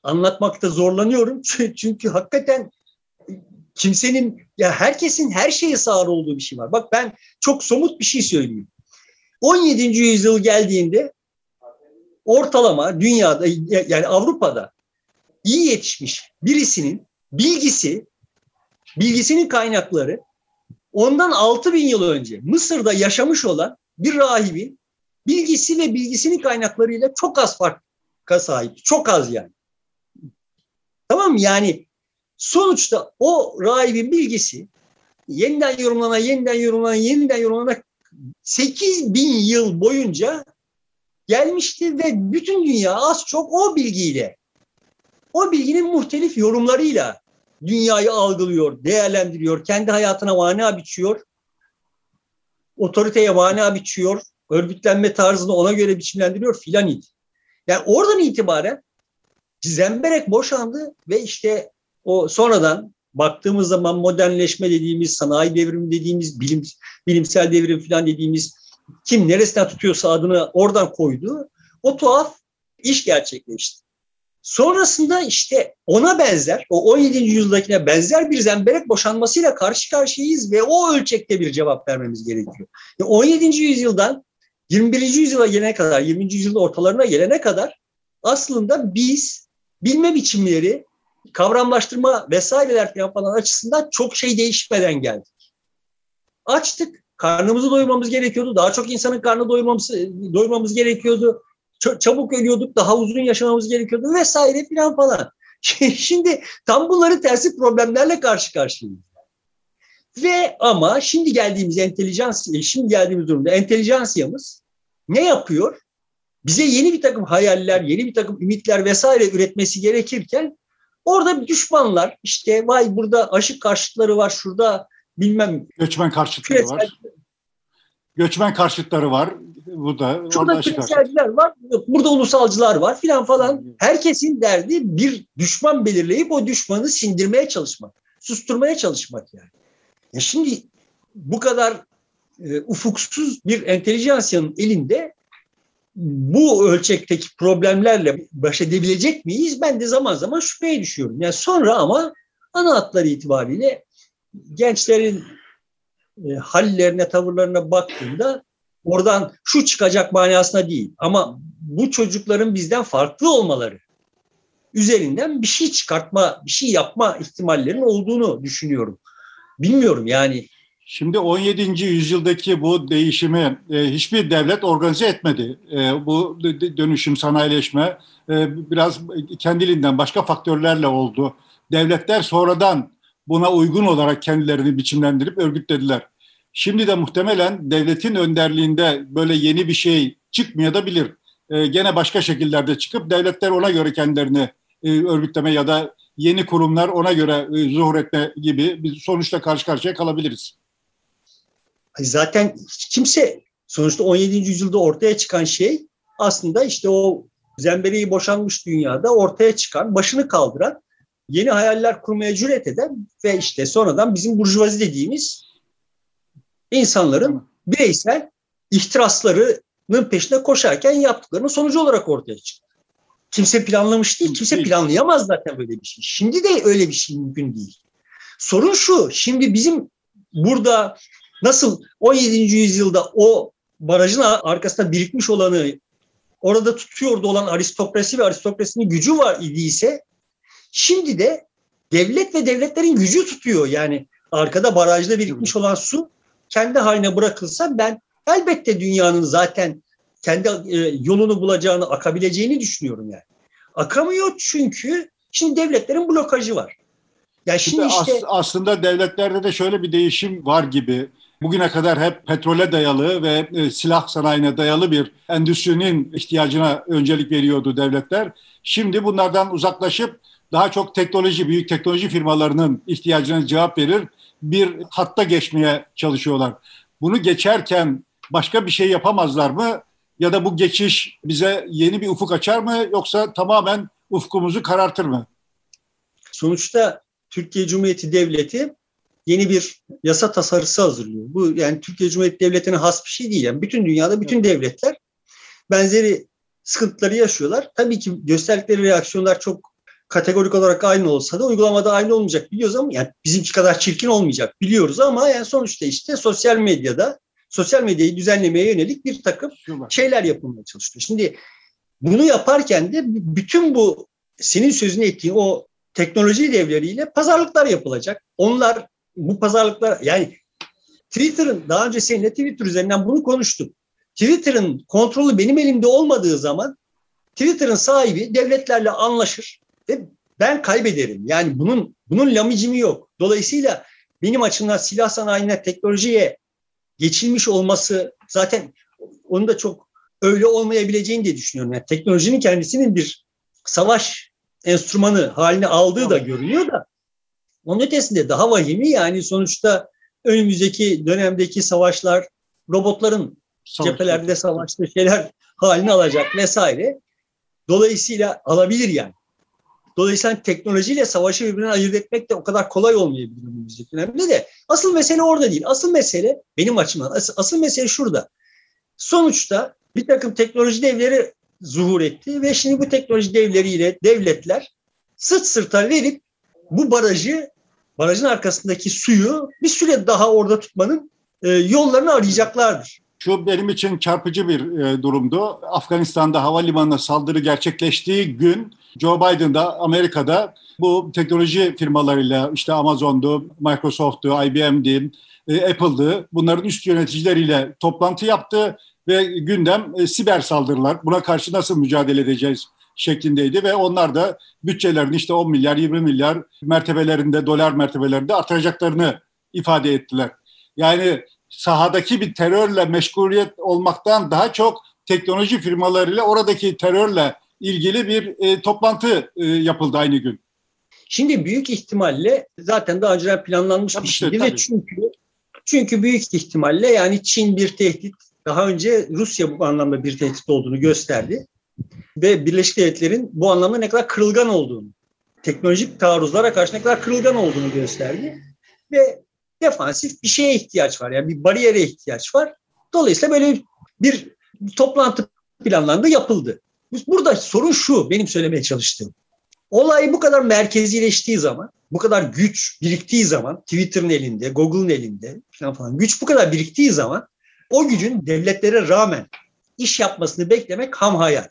anlatmakta zorlanıyorum. Çünkü hakikaten kimsenin ya herkesin her şeye sağır olduğu bir şey var. Bak ben çok somut bir şey söyleyeyim. 17. yüzyıl geldiğinde ortalama dünyada yani Avrupa'da iyi yetişmiş birisinin bilgisi, bilgisinin kaynakları ondan 6000 yıl önce Mısır'da yaşamış olan bir rahibin bilgisi ve bilgisinin kaynaklarıyla çok az farka sahip. Çok az yani. Tamam mı? Yani sonuçta o rahibin bilgisi yeniden yorumlana, yeniden yorumlana, yeniden yorumlana 8 bin yıl boyunca gelmiştir ve bütün dünya az çok o bilgiyle, o bilginin muhtelif yorumlarıyla dünyayı algılıyor, değerlendiriyor, kendi hayatına mana biçiyor, otoriteye mana biçiyor, örgütlenme tarzını ona göre biçimlendiriyor filan idi. Yani oradan itibaren zemberek boşandı ve işte o sonradan baktığımız zaman modernleşme dediğimiz, sanayi devrimi dediğimiz, bilim, bilimsel devrim falan dediğimiz kim neresinden tutuyorsa adını oradan koydu. O tuhaf iş gerçekleşti. Sonrasında işte ona benzer, o 17. yüzyıldakine benzer bir zemberek boşanmasıyla karşı karşıyayız ve o ölçekte bir cevap vermemiz gerekiyor. Yani 17. yüzyıldan 21. yüzyıla gelene kadar, 20. yüzyılın ortalarına gelene kadar aslında biz bilme biçimleri, kavramlaştırma vesaireler falan açısından çok şey değişmeden geldik. Açtık, karnımızı doyurmamız gerekiyordu. Daha çok insanın karnı doyurmamız, doyurmamız gerekiyordu. Çabuk ölüyorduk, daha uzun yaşamamız gerekiyordu vesaire filan falan. Şimdi tam bunların tersi problemlerle karşı karşıyayız. Ve ama şimdi geldiğimiz entelijans, şimdi geldiğimiz durumda entelijansiyamız ne yapıyor? Bize yeni bir takım hayaller, yeni bir takım ümitler vesaire üretmesi gerekirken orada düşmanlar işte vay burada aşık karşıtları var, şurada bilmem göçmen karşıtları küresel, var. Göçmen karşıtları var. Bu da şurada küreselciler var, burada ulusalcılar var filan falan. Herkesin derdi bir düşman belirleyip o düşmanı sindirmeye çalışmak, susturmaya çalışmak yani. Ya şimdi bu kadar e, ufuksuz bir entelijansiyanın elinde bu ölçekteki problemlerle baş edebilecek miyiz? Ben de zaman zaman şüpheye düşüyorum. Yani sonra ama ana hatları itibariyle gençlerin e, hallerine, tavırlarına baktığımda oradan şu çıkacak manasına değil. Ama bu çocukların bizden farklı olmaları üzerinden bir şey çıkartma, bir şey yapma ihtimallerinin olduğunu düşünüyorum. Bilmiyorum yani Şimdi 17. yüzyıldaki bu değişimi e, hiçbir devlet organize etmedi. E, bu dönüşüm, sanayileşme e, biraz kendiliğinden başka faktörlerle oldu. Devletler sonradan buna uygun olarak kendilerini biçimlendirip örgütlediler. Şimdi de muhtemelen devletin önderliğinde böyle yeni bir şey çıkmayabilir. E, gene başka şekillerde çıkıp devletler ona göre kendilerini e, örgütleme ya da yeni kurumlar ona göre e, zuhur etme gibi bir sonuçla karşı karşıya kalabiliriz. Zaten kimse sonuçta 17. yüzyılda ortaya çıkan şey aslında işte o zembereği boşanmış dünyada ortaya çıkan, başını kaldıran, yeni hayaller kurmaya cüret eden ve işte sonradan bizim burjuvazi dediğimiz insanların bireysel ihtiraslarının peşinde koşarken yaptıklarının sonucu olarak ortaya çıktı. Kimse planlamış değil, kimse planlayamaz zaten böyle bir şey. Şimdi de öyle bir şey mümkün değil. Sorun şu, şimdi bizim burada Nasıl 17. yüzyılda o barajın arkasında birikmiş olanı orada tutuyordu olan aristokrasi ve aristokrasinin gücü var idiyse şimdi de devlet ve devletlerin gücü tutuyor. Yani arkada barajda birikmiş olan su kendi haline bırakılsa ben elbette dünyanın zaten kendi e, yolunu bulacağını, akabileceğini düşünüyorum yani. Akamıyor çünkü şimdi devletlerin blokajı var. Yani şimdi işte, işte aslında devletlerde de şöyle bir değişim var gibi bugüne kadar hep petrole dayalı ve e, silah sanayine dayalı bir endüstrinin ihtiyacına öncelik veriyordu devletler. Şimdi bunlardan uzaklaşıp daha çok teknoloji, büyük teknoloji firmalarının ihtiyacına cevap verir bir hatta geçmeye çalışıyorlar. Bunu geçerken başka bir şey yapamazlar mı? Ya da bu geçiş bize yeni bir ufuk açar mı yoksa tamamen ufkumuzu karartır mı? Sonuçta Türkiye Cumhuriyeti Devleti yeni bir yasa tasarısı hazırlıyor. Bu yani Türkiye Cumhuriyeti Devleti'ne has bir şey değil. Yani bütün dünyada bütün devletler benzeri sıkıntıları yaşıyorlar. Tabii ki gösterdikleri reaksiyonlar çok kategorik olarak aynı olsa da uygulamada aynı olmayacak biliyoruz ama yani bizimki kadar çirkin olmayacak biliyoruz ama yani sonuçta işte sosyal medyada sosyal medyayı düzenlemeye yönelik bir takım şeyler yapılmaya çalışıyor. Şimdi bunu yaparken de bütün bu senin sözünü ettiğin o teknoloji devleriyle pazarlıklar yapılacak. Onlar bu pazarlıklar yani Twitter'ın daha önce seninle Twitter üzerinden bunu konuştuk. Twitter'ın kontrolü benim elimde olmadığı zaman Twitter'ın sahibi devletlerle anlaşır ve ben kaybederim. Yani bunun bunun lamicimi yok. Dolayısıyla benim açımdan silah sanayine, teknolojiye geçilmiş olması zaten onu da çok öyle olmayabileceğini diye düşünüyorum. Yani teknolojinin kendisinin bir savaş enstrümanı haline aldığı da görünüyor da onun ötesinde daha vahimi yani sonuçta önümüzdeki dönemdeki savaşlar robotların Savaş. cephelerde savaştığı şeyler halini alacak vesaire. Dolayısıyla alabilir yani. Dolayısıyla teknolojiyle savaşı birbirinden ayırt etmek de o kadar kolay olmayabilir önümüzdeki dönemde de. Asıl mesele orada değil. Asıl mesele benim açımdan asıl, asıl mesele şurada. Sonuçta bir takım teknoloji devleri zuhur etti ve şimdi bu teknoloji devleriyle devletler sırt sırta verip bu barajı barajın arkasındaki suyu bir süre daha orada tutmanın e, yollarını arayacaklardır. Şu benim için çarpıcı bir e, durumdu. Afganistan'da havalimanına saldırı gerçekleştiği gün Joe Biden da Amerika'da bu teknoloji firmalarıyla işte Amazon'du, Microsoft'tu, IBM'di, e, Apple'dı bunların üst yöneticileriyle toplantı yaptı ve gündem e, siber saldırılar. Buna karşı nasıl mücadele edeceğiz şeklindeydi ve onlar da bütçelerini işte 10 milyar, 20 milyar mertebelerinde, dolar mertebelerinde artıracaklarını ifade ettiler. Yani sahadaki bir terörle meşguliyet olmaktan daha çok teknoloji firmalarıyla oradaki terörle ilgili bir e, toplantı e, yapıldı aynı gün. Şimdi büyük ihtimalle zaten daha önceden planlanmış tabii bir şeydi ve çünkü çünkü büyük ihtimalle yani Çin bir tehdit daha önce Rusya bu anlamda bir tehdit olduğunu gösterdi. Ve Birleşik Devletler'in bu anlamda ne kadar kırılgan olduğunu, teknolojik taarruzlara karşı ne kadar kırılgan olduğunu gösterdi. Ve defansif bir şeye ihtiyaç var. Yani bir bariyere ihtiyaç var. Dolayısıyla böyle bir toplantı planlandı, yapıldı. Burada sorun şu, benim söylemeye çalıştığım. Olay bu kadar merkezileştiği zaman, bu kadar güç biriktiği zaman, Twitter'ın elinde, Google'ın elinde falan falan güç bu kadar biriktiği zaman o gücün devletlere rağmen iş yapmasını beklemek ham hayal.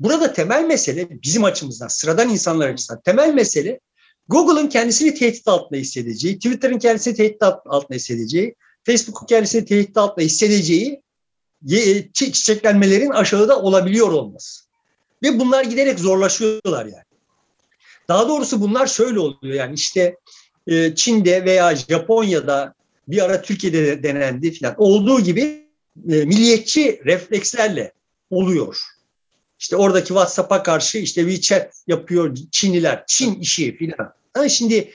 Burada temel mesele bizim açımızdan, sıradan insanlar açısından temel mesele Google'ın kendisini tehdit altında hissedeceği, Twitter'ın kendisini tehdit altında hissedeceği, Facebook'un kendisini tehdit altında hissedeceği çiçeklenmelerin aşağıda olabiliyor olması. Ve bunlar giderek zorlaşıyorlar yani. Daha doğrusu bunlar şöyle oluyor yani işte e, Çin'de veya Japonya'da bir ara Türkiye'de denendi filan olduğu gibi e, milliyetçi reflekslerle oluyor. İşte oradaki WhatsApp'a karşı işte WeChat yapıyor Çinliler, Çin işi filan. Ha şimdi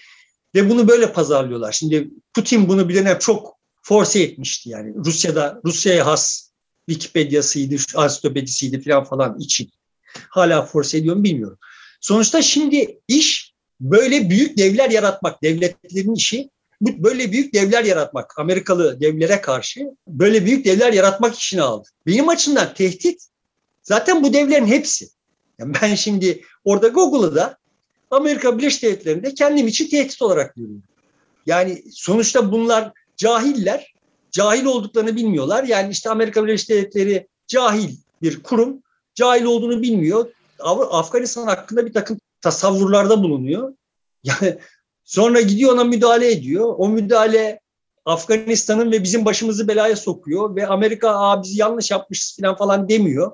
ve bunu böyle pazarlıyorlar. Şimdi Putin bunu bir dönem çok force etmişti yani. Rusya'da Rusya'ya has Wikipedia'sıydı, ansiklopedisiydi falan falan için. Hala force ediyor mu bilmiyorum. Sonuçta şimdi iş böyle büyük devler yaratmak, devletlerin işi böyle büyük devler yaratmak, Amerikalı devlere karşı böyle büyük devler yaratmak işini aldı. Benim açımdan tehdit zaten bu devlerin hepsi. Yani ben şimdi orada Google'ı da Amerika Birleşik Devletleri'nde kendim için tehdit olarak görüyorum. Yani sonuçta bunlar cahiller, cahil olduklarını bilmiyorlar. Yani işte Amerika Birleşik Devletleri cahil bir kurum, cahil olduğunu bilmiyor. Afganistan hakkında bir takım tasavvurlarda bulunuyor. Yani sonra gidiyor ona müdahale ediyor. O müdahale Afganistan'ın ve bizim başımızı belaya sokuyor ve Amerika Aa, biz yanlış yapmışız falan falan demiyor.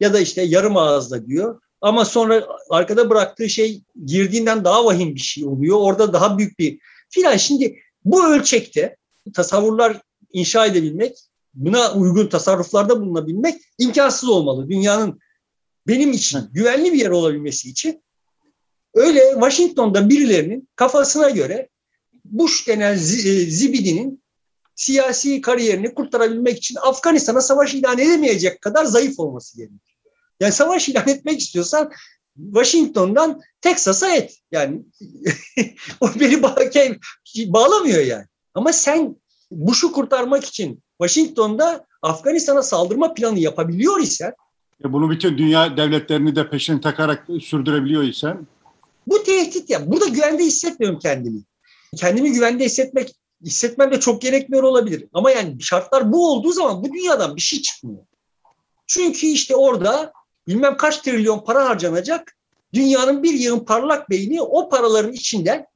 Ya da işte yarım ağızda diyor. Ama sonra arkada bıraktığı şey girdiğinden daha vahim bir şey oluyor. Orada daha büyük bir filan. Şimdi bu ölçekte tasavvurlar inşa edebilmek, buna uygun tasarruflarda bulunabilmek imkansız olmalı. Dünyanın benim için güvenli bir yer olabilmesi için öyle Washington'da birilerinin kafasına göre Bush denen e, zibidinin siyasi kariyerini kurtarabilmek için Afganistan'a savaş ilan edemeyecek kadar zayıf olması gerekiyor. Yani savaş ilan etmek istiyorsan Washington'dan Texas'a et. Yani o beni bağlamıyor yani. Ama sen Bush'u kurtarmak için Washington'da Afganistan'a saldırma planı yapabiliyor isen bunu bütün dünya devletlerini de peşine takarak sürdürebiliyor isen bu tehdit ya. Burada güvende hissetmiyorum kendimi. Kendimi güvende hissetmek hissetmem de çok gerekmiyor olabilir. Ama yani şartlar bu olduğu zaman bu dünyadan bir şey çıkmıyor. Çünkü işte orada bilmem kaç trilyon para harcanacak. Dünyanın bir yığın parlak beyni o paraların içinden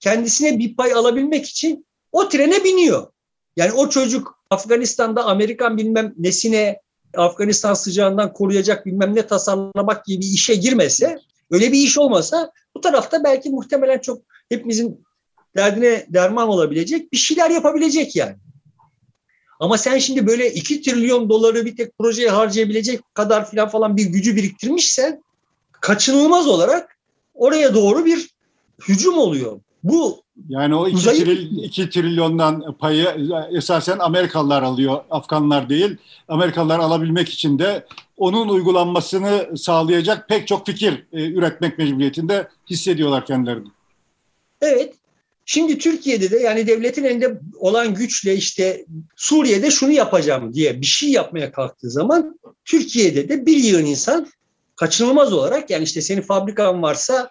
kendisine bir pay alabilmek için o trene biniyor. Yani o çocuk Afganistan'da Amerikan bilmem nesine Afganistan sıcağından koruyacak bilmem ne tasarlamak gibi bir işe girmese, öyle bir iş olmasa bu tarafta belki muhtemelen çok hepimizin derdine derman olabilecek bir şeyler yapabilecek yani. Ama sen şimdi böyle 2 trilyon doları bir tek projeye harcayabilecek kadar filan falan bir gücü biriktirmişsen kaçınılmaz olarak oraya doğru bir hücum oluyor. Bu yani o 2 uzayı... tril, iki trilyondan payı esasen Amerikalılar alıyor, Afganlar değil. Amerikalılar alabilmek için de onun uygulanmasını sağlayacak pek çok fikir e, üretmek mecburiyetinde hissediyorlar kendilerini. Evet. Şimdi Türkiye'de de yani devletin elinde olan güçle işte Suriye'de şunu yapacağım diye bir şey yapmaya kalktığı zaman Türkiye'de de bir yığın insan kaçınılmaz olarak yani işte senin fabrikan varsa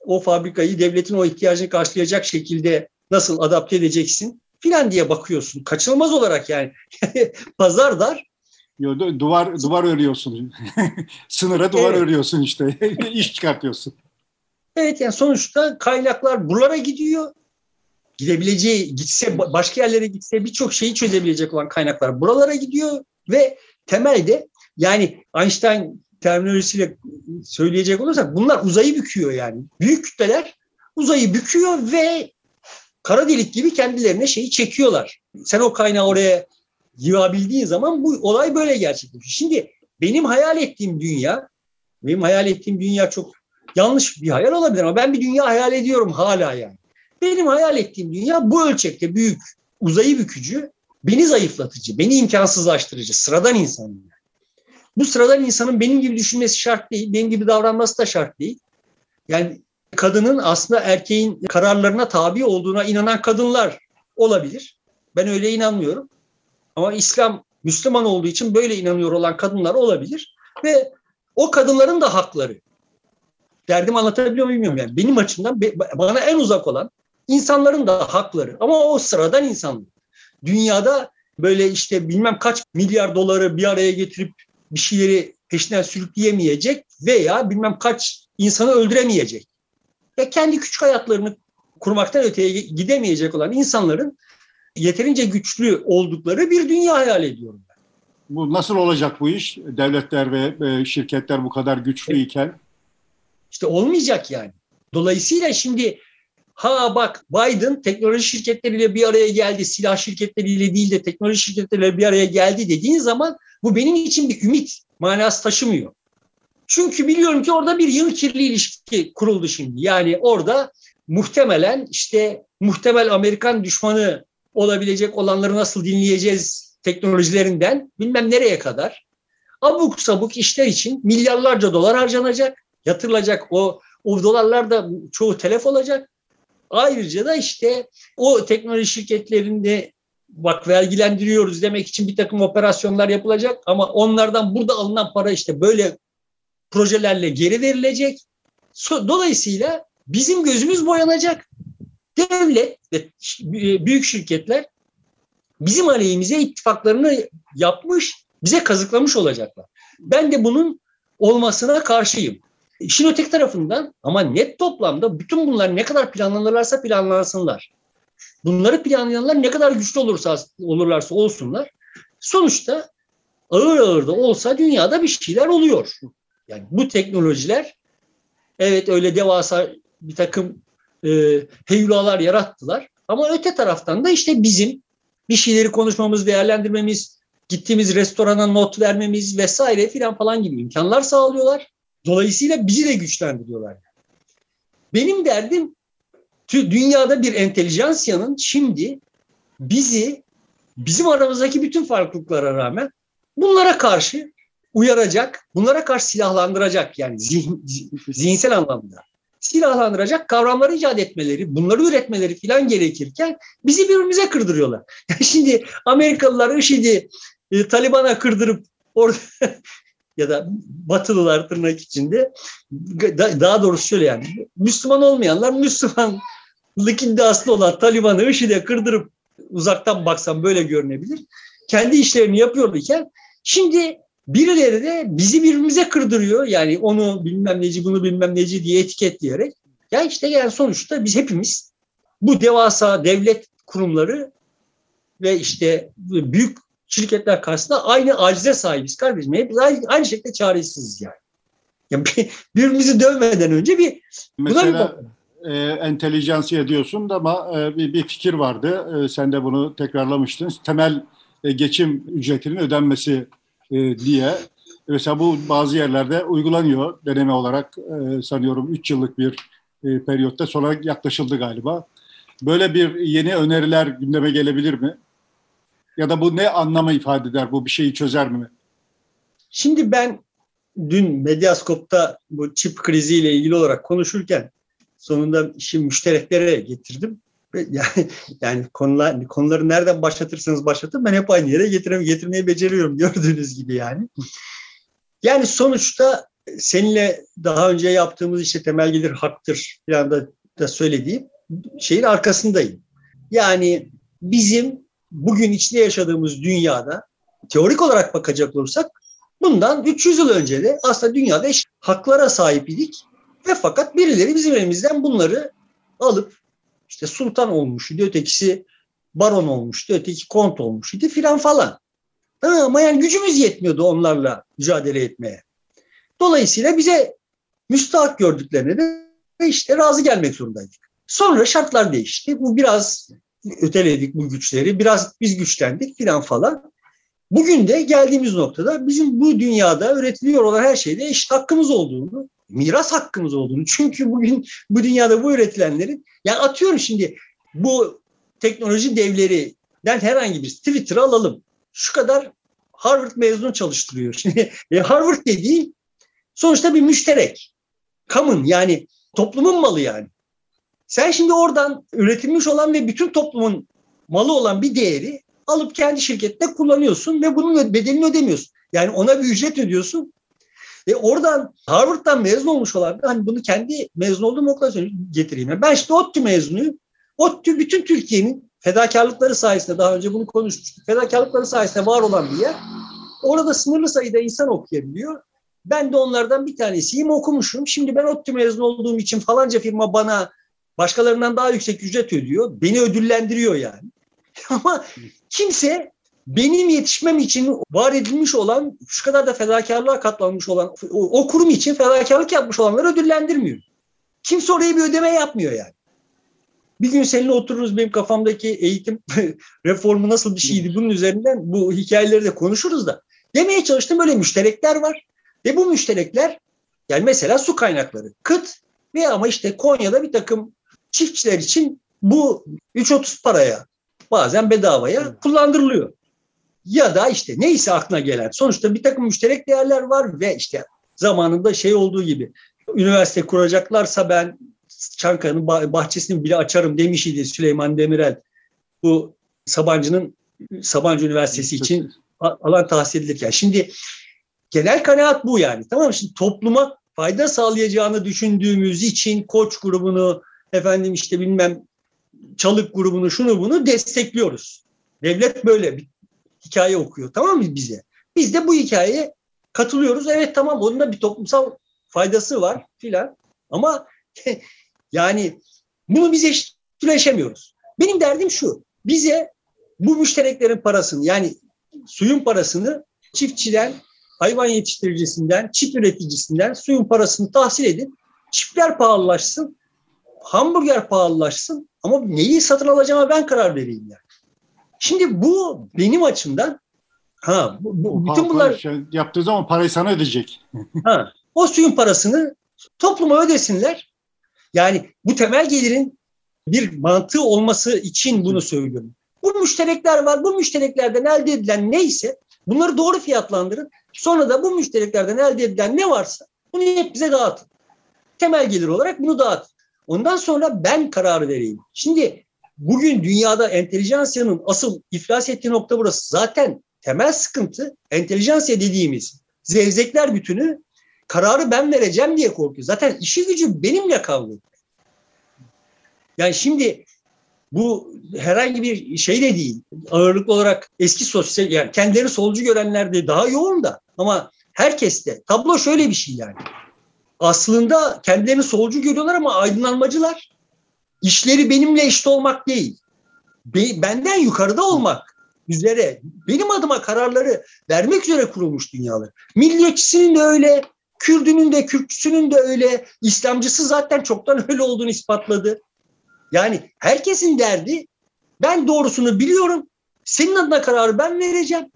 o fabrikayı devletin o ihtiyacını karşılayacak şekilde nasıl adapte edeceksin filan diye bakıyorsun. Kaçınılmaz olarak yani. Pazar dar. Yo, duvar duvar örüyorsun. Sınıra duvar evet. örüyorsun işte. İş çıkartıyorsun. Evet yani sonuçta kaynaklar buralara gidiyor. Gidebileceği, gitse başka yerlere gitse birçok şeyi çözebilecek olan kaynaklar buralara gidiyor ve temelde yani Einstein terminolojisiyle söyleyecek olursak bunlar uzayı büküyor yani. Büyük kütleler uzayı büküyor ve kara delik gibi kendilerine şeyi çekiyorlar. Sen o kaynağı oraya yığabildiğin zaman bu olay böyle gerçekleşiyor. Şimdi benim hayal ettiğim dünya, benim hayal ettiğim dünya çok yanlış bir hayal olabilir ama ben bir dünya hayal ediyorum hala yani. Benim hayal ettiğim dünya bu ölçekte büyük, uzayı bükücü, beni zayıflatıcı, beni imkansızlaştırıcı, sıradan insan. Bu sıradan insanın benim gibi düşünmesi şart değil, benim gibi davranması da şart değil. Yani kadının aslında erkeğin kararlarına tabi olduğuna inanan kadınlar olabilir. Ben öyle inanmıyorum. Ama İslam Müslüman olduğu için böyle inanıyor olan kadınlar olabilir. Ve o kadınların da hakları. Derdim anlatabiliyor muyum bilmiyorum. Yani benim açımdan bana en uzak olan insanların da hakları. Ama o sıradan insanlar. Dünyada böyle işte bilmem kaç milyar doları bir araya getirip bir şeyleri peşinden sürükleyemeyecek veya bilmem kaç insanı öldüremeyecek. Ve kendi küçük hayatlarını kurmaktan öteye gidemeyecek olan insanların yeterince güçlü oldukları bir dünya hayal ediyorum ben. Bu nasıl olacak bu iş? Devletler ve e, şirketler bu kadar güçlüyken. İşte olmayacak yani. Dolayısıyla şimdi ha bak Biden teknoloji şirketleriyle bir araya geldi, silah şirketleriyle değil de teknoloji şirketleriyle bir araya geldi dediğin zaman bu benim için bir ümit manası taşımıyor. Çünkü biliyorum ki orada bir yıl kirli ilişki kuruldu şimdi. Yani orada muhtemelen işte muhtemel Amerikan düşmanı olabilecek olanları nasıl dinleyeceğiz teknolojilerinden bilmem nereye kadar abuk sabuk işler için milyarlarca dolar harcanacak, yatırılacak. O, o dolarlar da çoğu telef olacak. Ayrıca da işte o teknoloji şirketlerinde bak vergilendiriyoruz demek için bir takım operasyonlar yapılacak ama onlardan burada alınan para işte böyle projelerle geri verilecek. Dolayısıyla bizim gözümüz boyanacak. Devlet ve büyük şirketler bizim aleyhimize ittifaklarını yapmış, bize kazıklamış olacaklar. Ben de bunun olmasına karşıyım. İşin öteki tarafından ama net toplamda bütün bunlar ne kadar planlanırlarsa planlansınlar. Bunları planlayanlar ne kadar güçlü olursa olurlarsa olsunlar. Sonuçta ağır ağır da olsa dünyada bir şeyler oluyor. Yani bu teknolojiler evet öyle devasa bir takım e, heyulalar yarattılar. Ama öte taraftan da işte bizim bir şeyleri konuşmamız, değerlendirmemiz, gittiğimiz restorana not vermemiz vesaire filan falan gibi imkanlar sağlıyorlar. Dolayısıyla bizi de güçlendiriyorlar. Benim derdim dünyada bir entelijansiyanın şimdi bizi bizim aramızdaki bütün farklılıklara rağmen bunlara karşı uyaracak, bunlara karşı silahlandıracak yani zihin, zihinsel anlamda silahlandıracak kavramları icat etmeleri, bunları üretmeleri falan gerekirken bizi birbirimize kırdırıyorlar. Şimdi Amerikalılar IŞİD'i e, Taliban'a kırdırıp orada ya da Batılılar tırnak içinde daha doğrusu şöyle yani Müslüman olmayanlar Müslümanlık iddiaslı olan Taliban'ı IŞİD'e kırdırıp uzaktan baksam böyle görünebilir. Kendi işlerini yapıyorlarken şimdi Birileri de bizi birbirimize kırdırıyor. Yani onu bilmem neci, bunu bilmem neci diye etiketleyerek. Ya işte yani sonuçta biz hepimiz bu devasa devlet kurumları ve işte büyük şirketler karşısında aynı acize sahibiz kardeşim. Hep aynı, aynı şekilde çaresiziz yani. yani birbirimizi dövmeden önce bir Mesela bir... e, entelijansiye diyorsun da ama e, bir, bir fikir vardı. E, sen de bunu tekrarlamıştın. Temel e, geçim ücretinin ödenmesi e, diye mesela bu bazı yerlerde uygulanıyor deneme olarak e, sanıyorum 3 yıllık bir e, periyotta sonra yaklaşıldı galiba. Böyle bir yeni öneriler gündeme gelebilir mi? Ya da bu ne anlamı ifade eder? Bu bir şeyi çözer mi? Şimdi ben dün Medyaskop'ta bu çip kriziyle ilgili olarak konuşurken sonunda işi müştereklere getirdim. Yani, yani konular, konuları nereden başlatırsanız başlatın ben hep aynı yere getirmeyi, getirmeyi beceriyorum gördüğünüz gibi yani. Yani sonuçta seninle daha önce yaptığımız işte temel gelir haktır falan da, da söylediğim şeyin arkasındayım. Yani bizim bugün içinde yaşadığımız dünyada teorik olarak bakacak olursak bundan 300 yıl önce de aslında dünyada eşit haklara sahip idik ve fakat birileri bizim elimizden bunları alıp işte sultan olmuştu, ötekisi baron olmuştu, öteki kont olmuştu filan falan. ama yani gücümüz yetmiyordu onlarla mücadele etmeye. Dolayısıyla bize müstahak gördüklerine de işte razı gelmek zorundaydık. Sonra şartlar değişti. Bu biraz öteledik bu güçleri. Biraz biz güçlendik filan falan. Bugün de geldiğimiz noktada bizim bu dünyada üretiliyor olan her şeyde eşit hakkımız olduğunu, miras hakkımız olduğunu. Çünkü bugün bu dünyada bu üretilenlerin, yani atıyorum şimdi bu teknoloji devlerinden herhangi bir Twitter'ı alalım. Şu kadar Harvard mezunu çalıştırıyor. Şimdi e, Harvard dediği sonuçta bir müşterek. Common yani toplumun malı yani. Sen şimdi oradan üretilmiş olan ve bütün toplumun malı olan bir değeri alıp kendi şirketinde kullanıyorsun ve bunun bedelini ödemiyorsun. Yani ona bir ücret ödüyorsun. Ve oradan Harvard'dan mezun olmuş olan hani bunu kendi mezun olduğum okula getireyim. Yani ben işte ODTÜ mezunuyum. ODTÜ bütün Türkiye'nin fedakarlıkları sayesinde daha önce bunu konuşmuştuk. Fedakarlıkları sayesinde var olan bir yer. Orada sınırlı sayıda insan okuyabiliyor. Ben de onlardan bir tanesiyim okumuşum. Şimdi ben ODTÜ mezun olduğum için falanca firma bana başkalarından daha yüksek ücret ödüyor. Beni ödüllendiriyor yani. Ama kimse benim yetişmem için var edilmiş olan, şu kadar da fedakarlığa katlanmış olan, o, o kurum için fedakarlık yapmış olanları ödüllendirmiyor. Kimse oraya bir ödeme yapmıyor yani. Bir gün seninle otururuz benim kafamdaki eğitim reformu nasıl bir şeydi bunun üzerinden bu hikayeleri de konuşuruz da. Demeye çalıştığım böyle müşterekler var. Ve bu müşterekler yani mesela su kaynakları, kıt ve ama işte Konya'da bir takım çiftçiler için bu 3.30 paraya bazen bedavaya kullandırılıyor. Ya da işte neyse aklına gelen. Sonuçta bir takım müşterek değerler var ve işte zamanında şey olduğu gibi üniversite kuracaklarsa ben Çankaya'nın bahçesini bile açarım demiş idi Süleyman Demirel. Bu Sabancı'nın Sabancı Üniversitesi için alan tahsis edilirken. Şimdi genel kanaat bu yani. Tamam mı? Şimdi topluma fayda sağlayacağını düşündüğümüz için koç grubunu efendim işte bilmem çalık grubunu şunu bunu destekliyoruz. Devlet böyle bir hikaye okuyor tamam mı bize? Biz de bu hikayeye katılıyoruz. Evet tamam onun da bir toplumsal faydası var filan. Ama yani bunu biz eşitleşemiyoruz. Benim derdim şu. Bize bu müştereklerin parasını yani suyun parasını çiftçiden, hayvan yetiştiricisinden, çift üreticisinden suyun parasını tahsil edin. Çiftler pahalılaşsın, hamburger pahalılaşsın ama neyi satın alacağıma ben karar vereyim yani. Şimdi bu benim açımdan ha bu, bu bütün bunlar şey yaptığı zaman parayı sana ödeyecek. ha, o suyun parasını topluma ödesinler. Yani bu temel gelirin bir mantığı olması için bunu söylüyorum. Bu müşterekler var. Bu müştereklerden elde edilen neyse bunları doğru fiyatlandırın. Sonra da bu müştereklerden elde edilen ne varsa bunu hep bize dağıtın. Temel gelir olarak bunu dağıtın. Ondan sonra ben karar vereyim. Şimdi bugün dünyada entelijansiyanın asıl iflas ettiği nokta burası. Zaten temel sıkıntı entelijansiya dediğimiz zevzekler bütünü kararı ben vereceğim diye korkuyor. Zaten işi gücü benimle kavga Yani şimdi bu herhangi bir şey de değil. Ağırlıklı olarak eski sosyal yani kendileri solcu görenler de daha yoğun da ama herkes de tablo şöyle bir şey yani aslında kendilerini solcu görüyorlar ama aydınlanmacılar. İşleri benimle eşit olmak değil. benden yukarıda olmak üzere benim adıma kararları vermek üzere kurulmuş dünyalar. Milliyetçisinin de öyle, Kürdünün de, Kürtçüsünün de öyle, İslamcısı zaten çoktan öyle olduğunu ispatladı. Yani herkesin derdi ben doğrusunu biliyorum. Senin adına kararı ben vereceğim.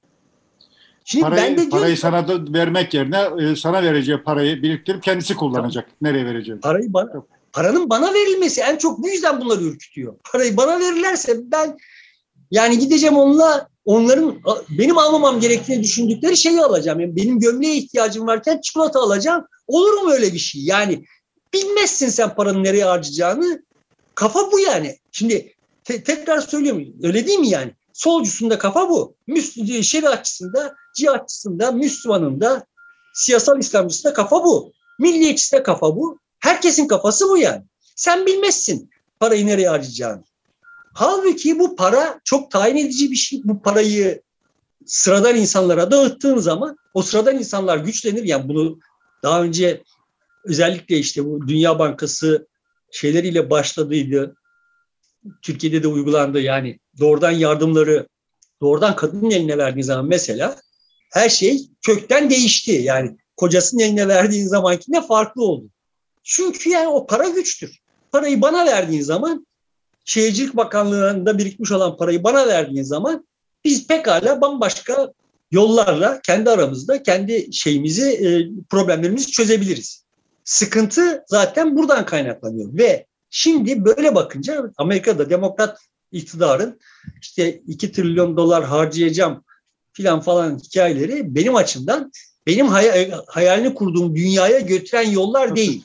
Şimdi parayı, ben de parayı sana da vermek yerine e, sana vereceği parayı biriktirip kendisi kullanacak. Tamam. Nereye vereceğim? Parayı bana, paranın bana verilmesi en çok bu yüzden bunları ürkütüyor. Parayı bana verirlerse ben yani gideceğim onunla onların benim almamam gerektiğini düşündükleri şeyi alacağım. Yani benim gömleğe ihtiyacım varken çikolata alacağım. Olur mu öyle bir şey? Yani bilmezsin sen paranın nereye harcayacağını. Kafa bu yani. Şimdi te- tekrar söylüyorum. Öyle değil mi yani? Solcusunda kafa bu. Müs- şeriatçısında, cihatçısında, Müslümanında, siyasal İslamcısında kafa bu. Milliyetçisinde kafa bu. Herkesin kafası bu yani. Sen bilmezsin parayı nereye harcayacağını. Halbuki bu para çok tayin edici bir şey. Bu parayı sıradan insanlara dağıttığın zaman o sıradan insanlar güçlenir. Yani bunu daha önce özellikle işte bu Dünya Bankası şeyleriyle başladıydı. Türkiye'de de uygulandı. Yani doğrudan yardımları doğrudan kadının eline verdiği zaman mesela her şey kökten değişti. Yani kocasının eline verdiğin zamanki ne farklı oldu. Çünkü yani o para güçtür. parayı bana verdiğin zaman Şehircilik Bakanlığı'nda birikmiş olan parayı bana verdiğin zaman biz pekala bambaşka yollarla kendi aramızda kendi şeyimizi, e, problemlerimizi çözebiliriz. Sıkıntı zaten buradan kaynaklanıyor ve şimdi böyle bakınca Amerika'da demokrat iktidarın işte 2 trilyon dolar harcayacağım filan falan hikayeleri benim açımdan benim hayalini kurduğum dünyaya götüren yollar değil.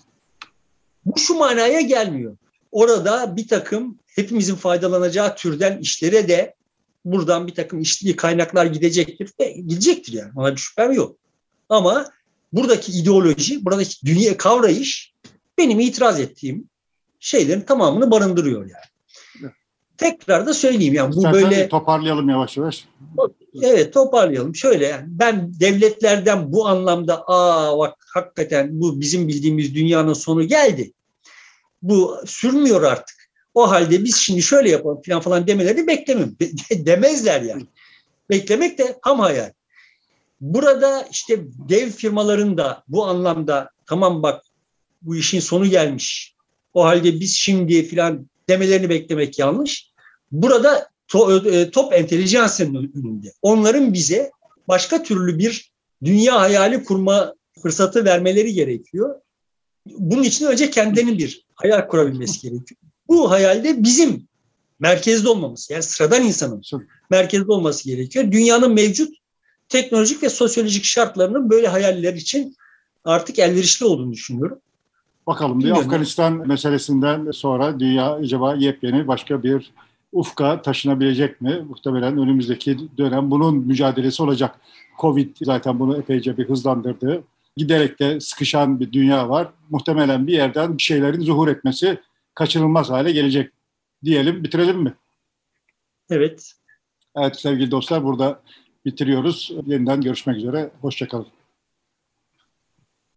Bu şu manaya gelmiyor. Orada bir takım hepimizin faydalanacağı türden işlere de buradan bir takım işli kaynaklar gidecektir. E, gidecektir yani. Ona bir şüphem yok. Ama buradaki ideoloji, buradaki dünya kavrayış benim itiraz ettiğim şeylerin tamamını barındırıyor yani. Tekrar da söyleyeyim yani bu İstersen böyle toparlayalım yavaş yavaş. Evet toparlayalım. Şöyle yani ben devletlerden bu anlamda aa bak hakikaten bu bizim bildiğimiz dünyanın sonu geldi. Bu sürmüyor artık. O halde biz şimdi şöyle yapalım falan falan demeleri beklemiyorum. Demezler yani. Beklemek de ham hayal. Burada işte dev firmaların da bu anlamda tamam bak bu işin sonu gelmiş. O halde biz şimdi filan demelerini beklemek yanlış. Burada e, top entelijansının önünde. Onların bize başka türlü bir dünya hayali kurma fırsatı vermeleri gerekiyor. Bunun için önce kendilerinin bir hayal kurabilmesi gerekiyor. Bu hayalde bizim merkezde olmamız, yani sıradan insanın merkezde olması gerekiyor. Dünyanın mevcut teknolojik ve sosyolojik şartlarının böyle hayaller için artık elverişli olduğunu düşünüyorum. Bakalım bir Afganistan meselesinden sonra dünya acaba yepyeni başka bir ufka taşınabilecek mi? Muhtemelen önümüzdeki dönem bunun mücadelesi olacak. Covid zaten bunu epeyce bir hızlandırdı. Giderek de sıkışan bir dünya var. Muhtemelen bir yerden bir şeylerin zuhur etmesi kaçınılmaz hale gelecek diyelim. Bitirelim mi? Evet. Evet sevgili dostlar burada bitiriyoruz. Yeniden görüşmek üzere. Hoşçakalın.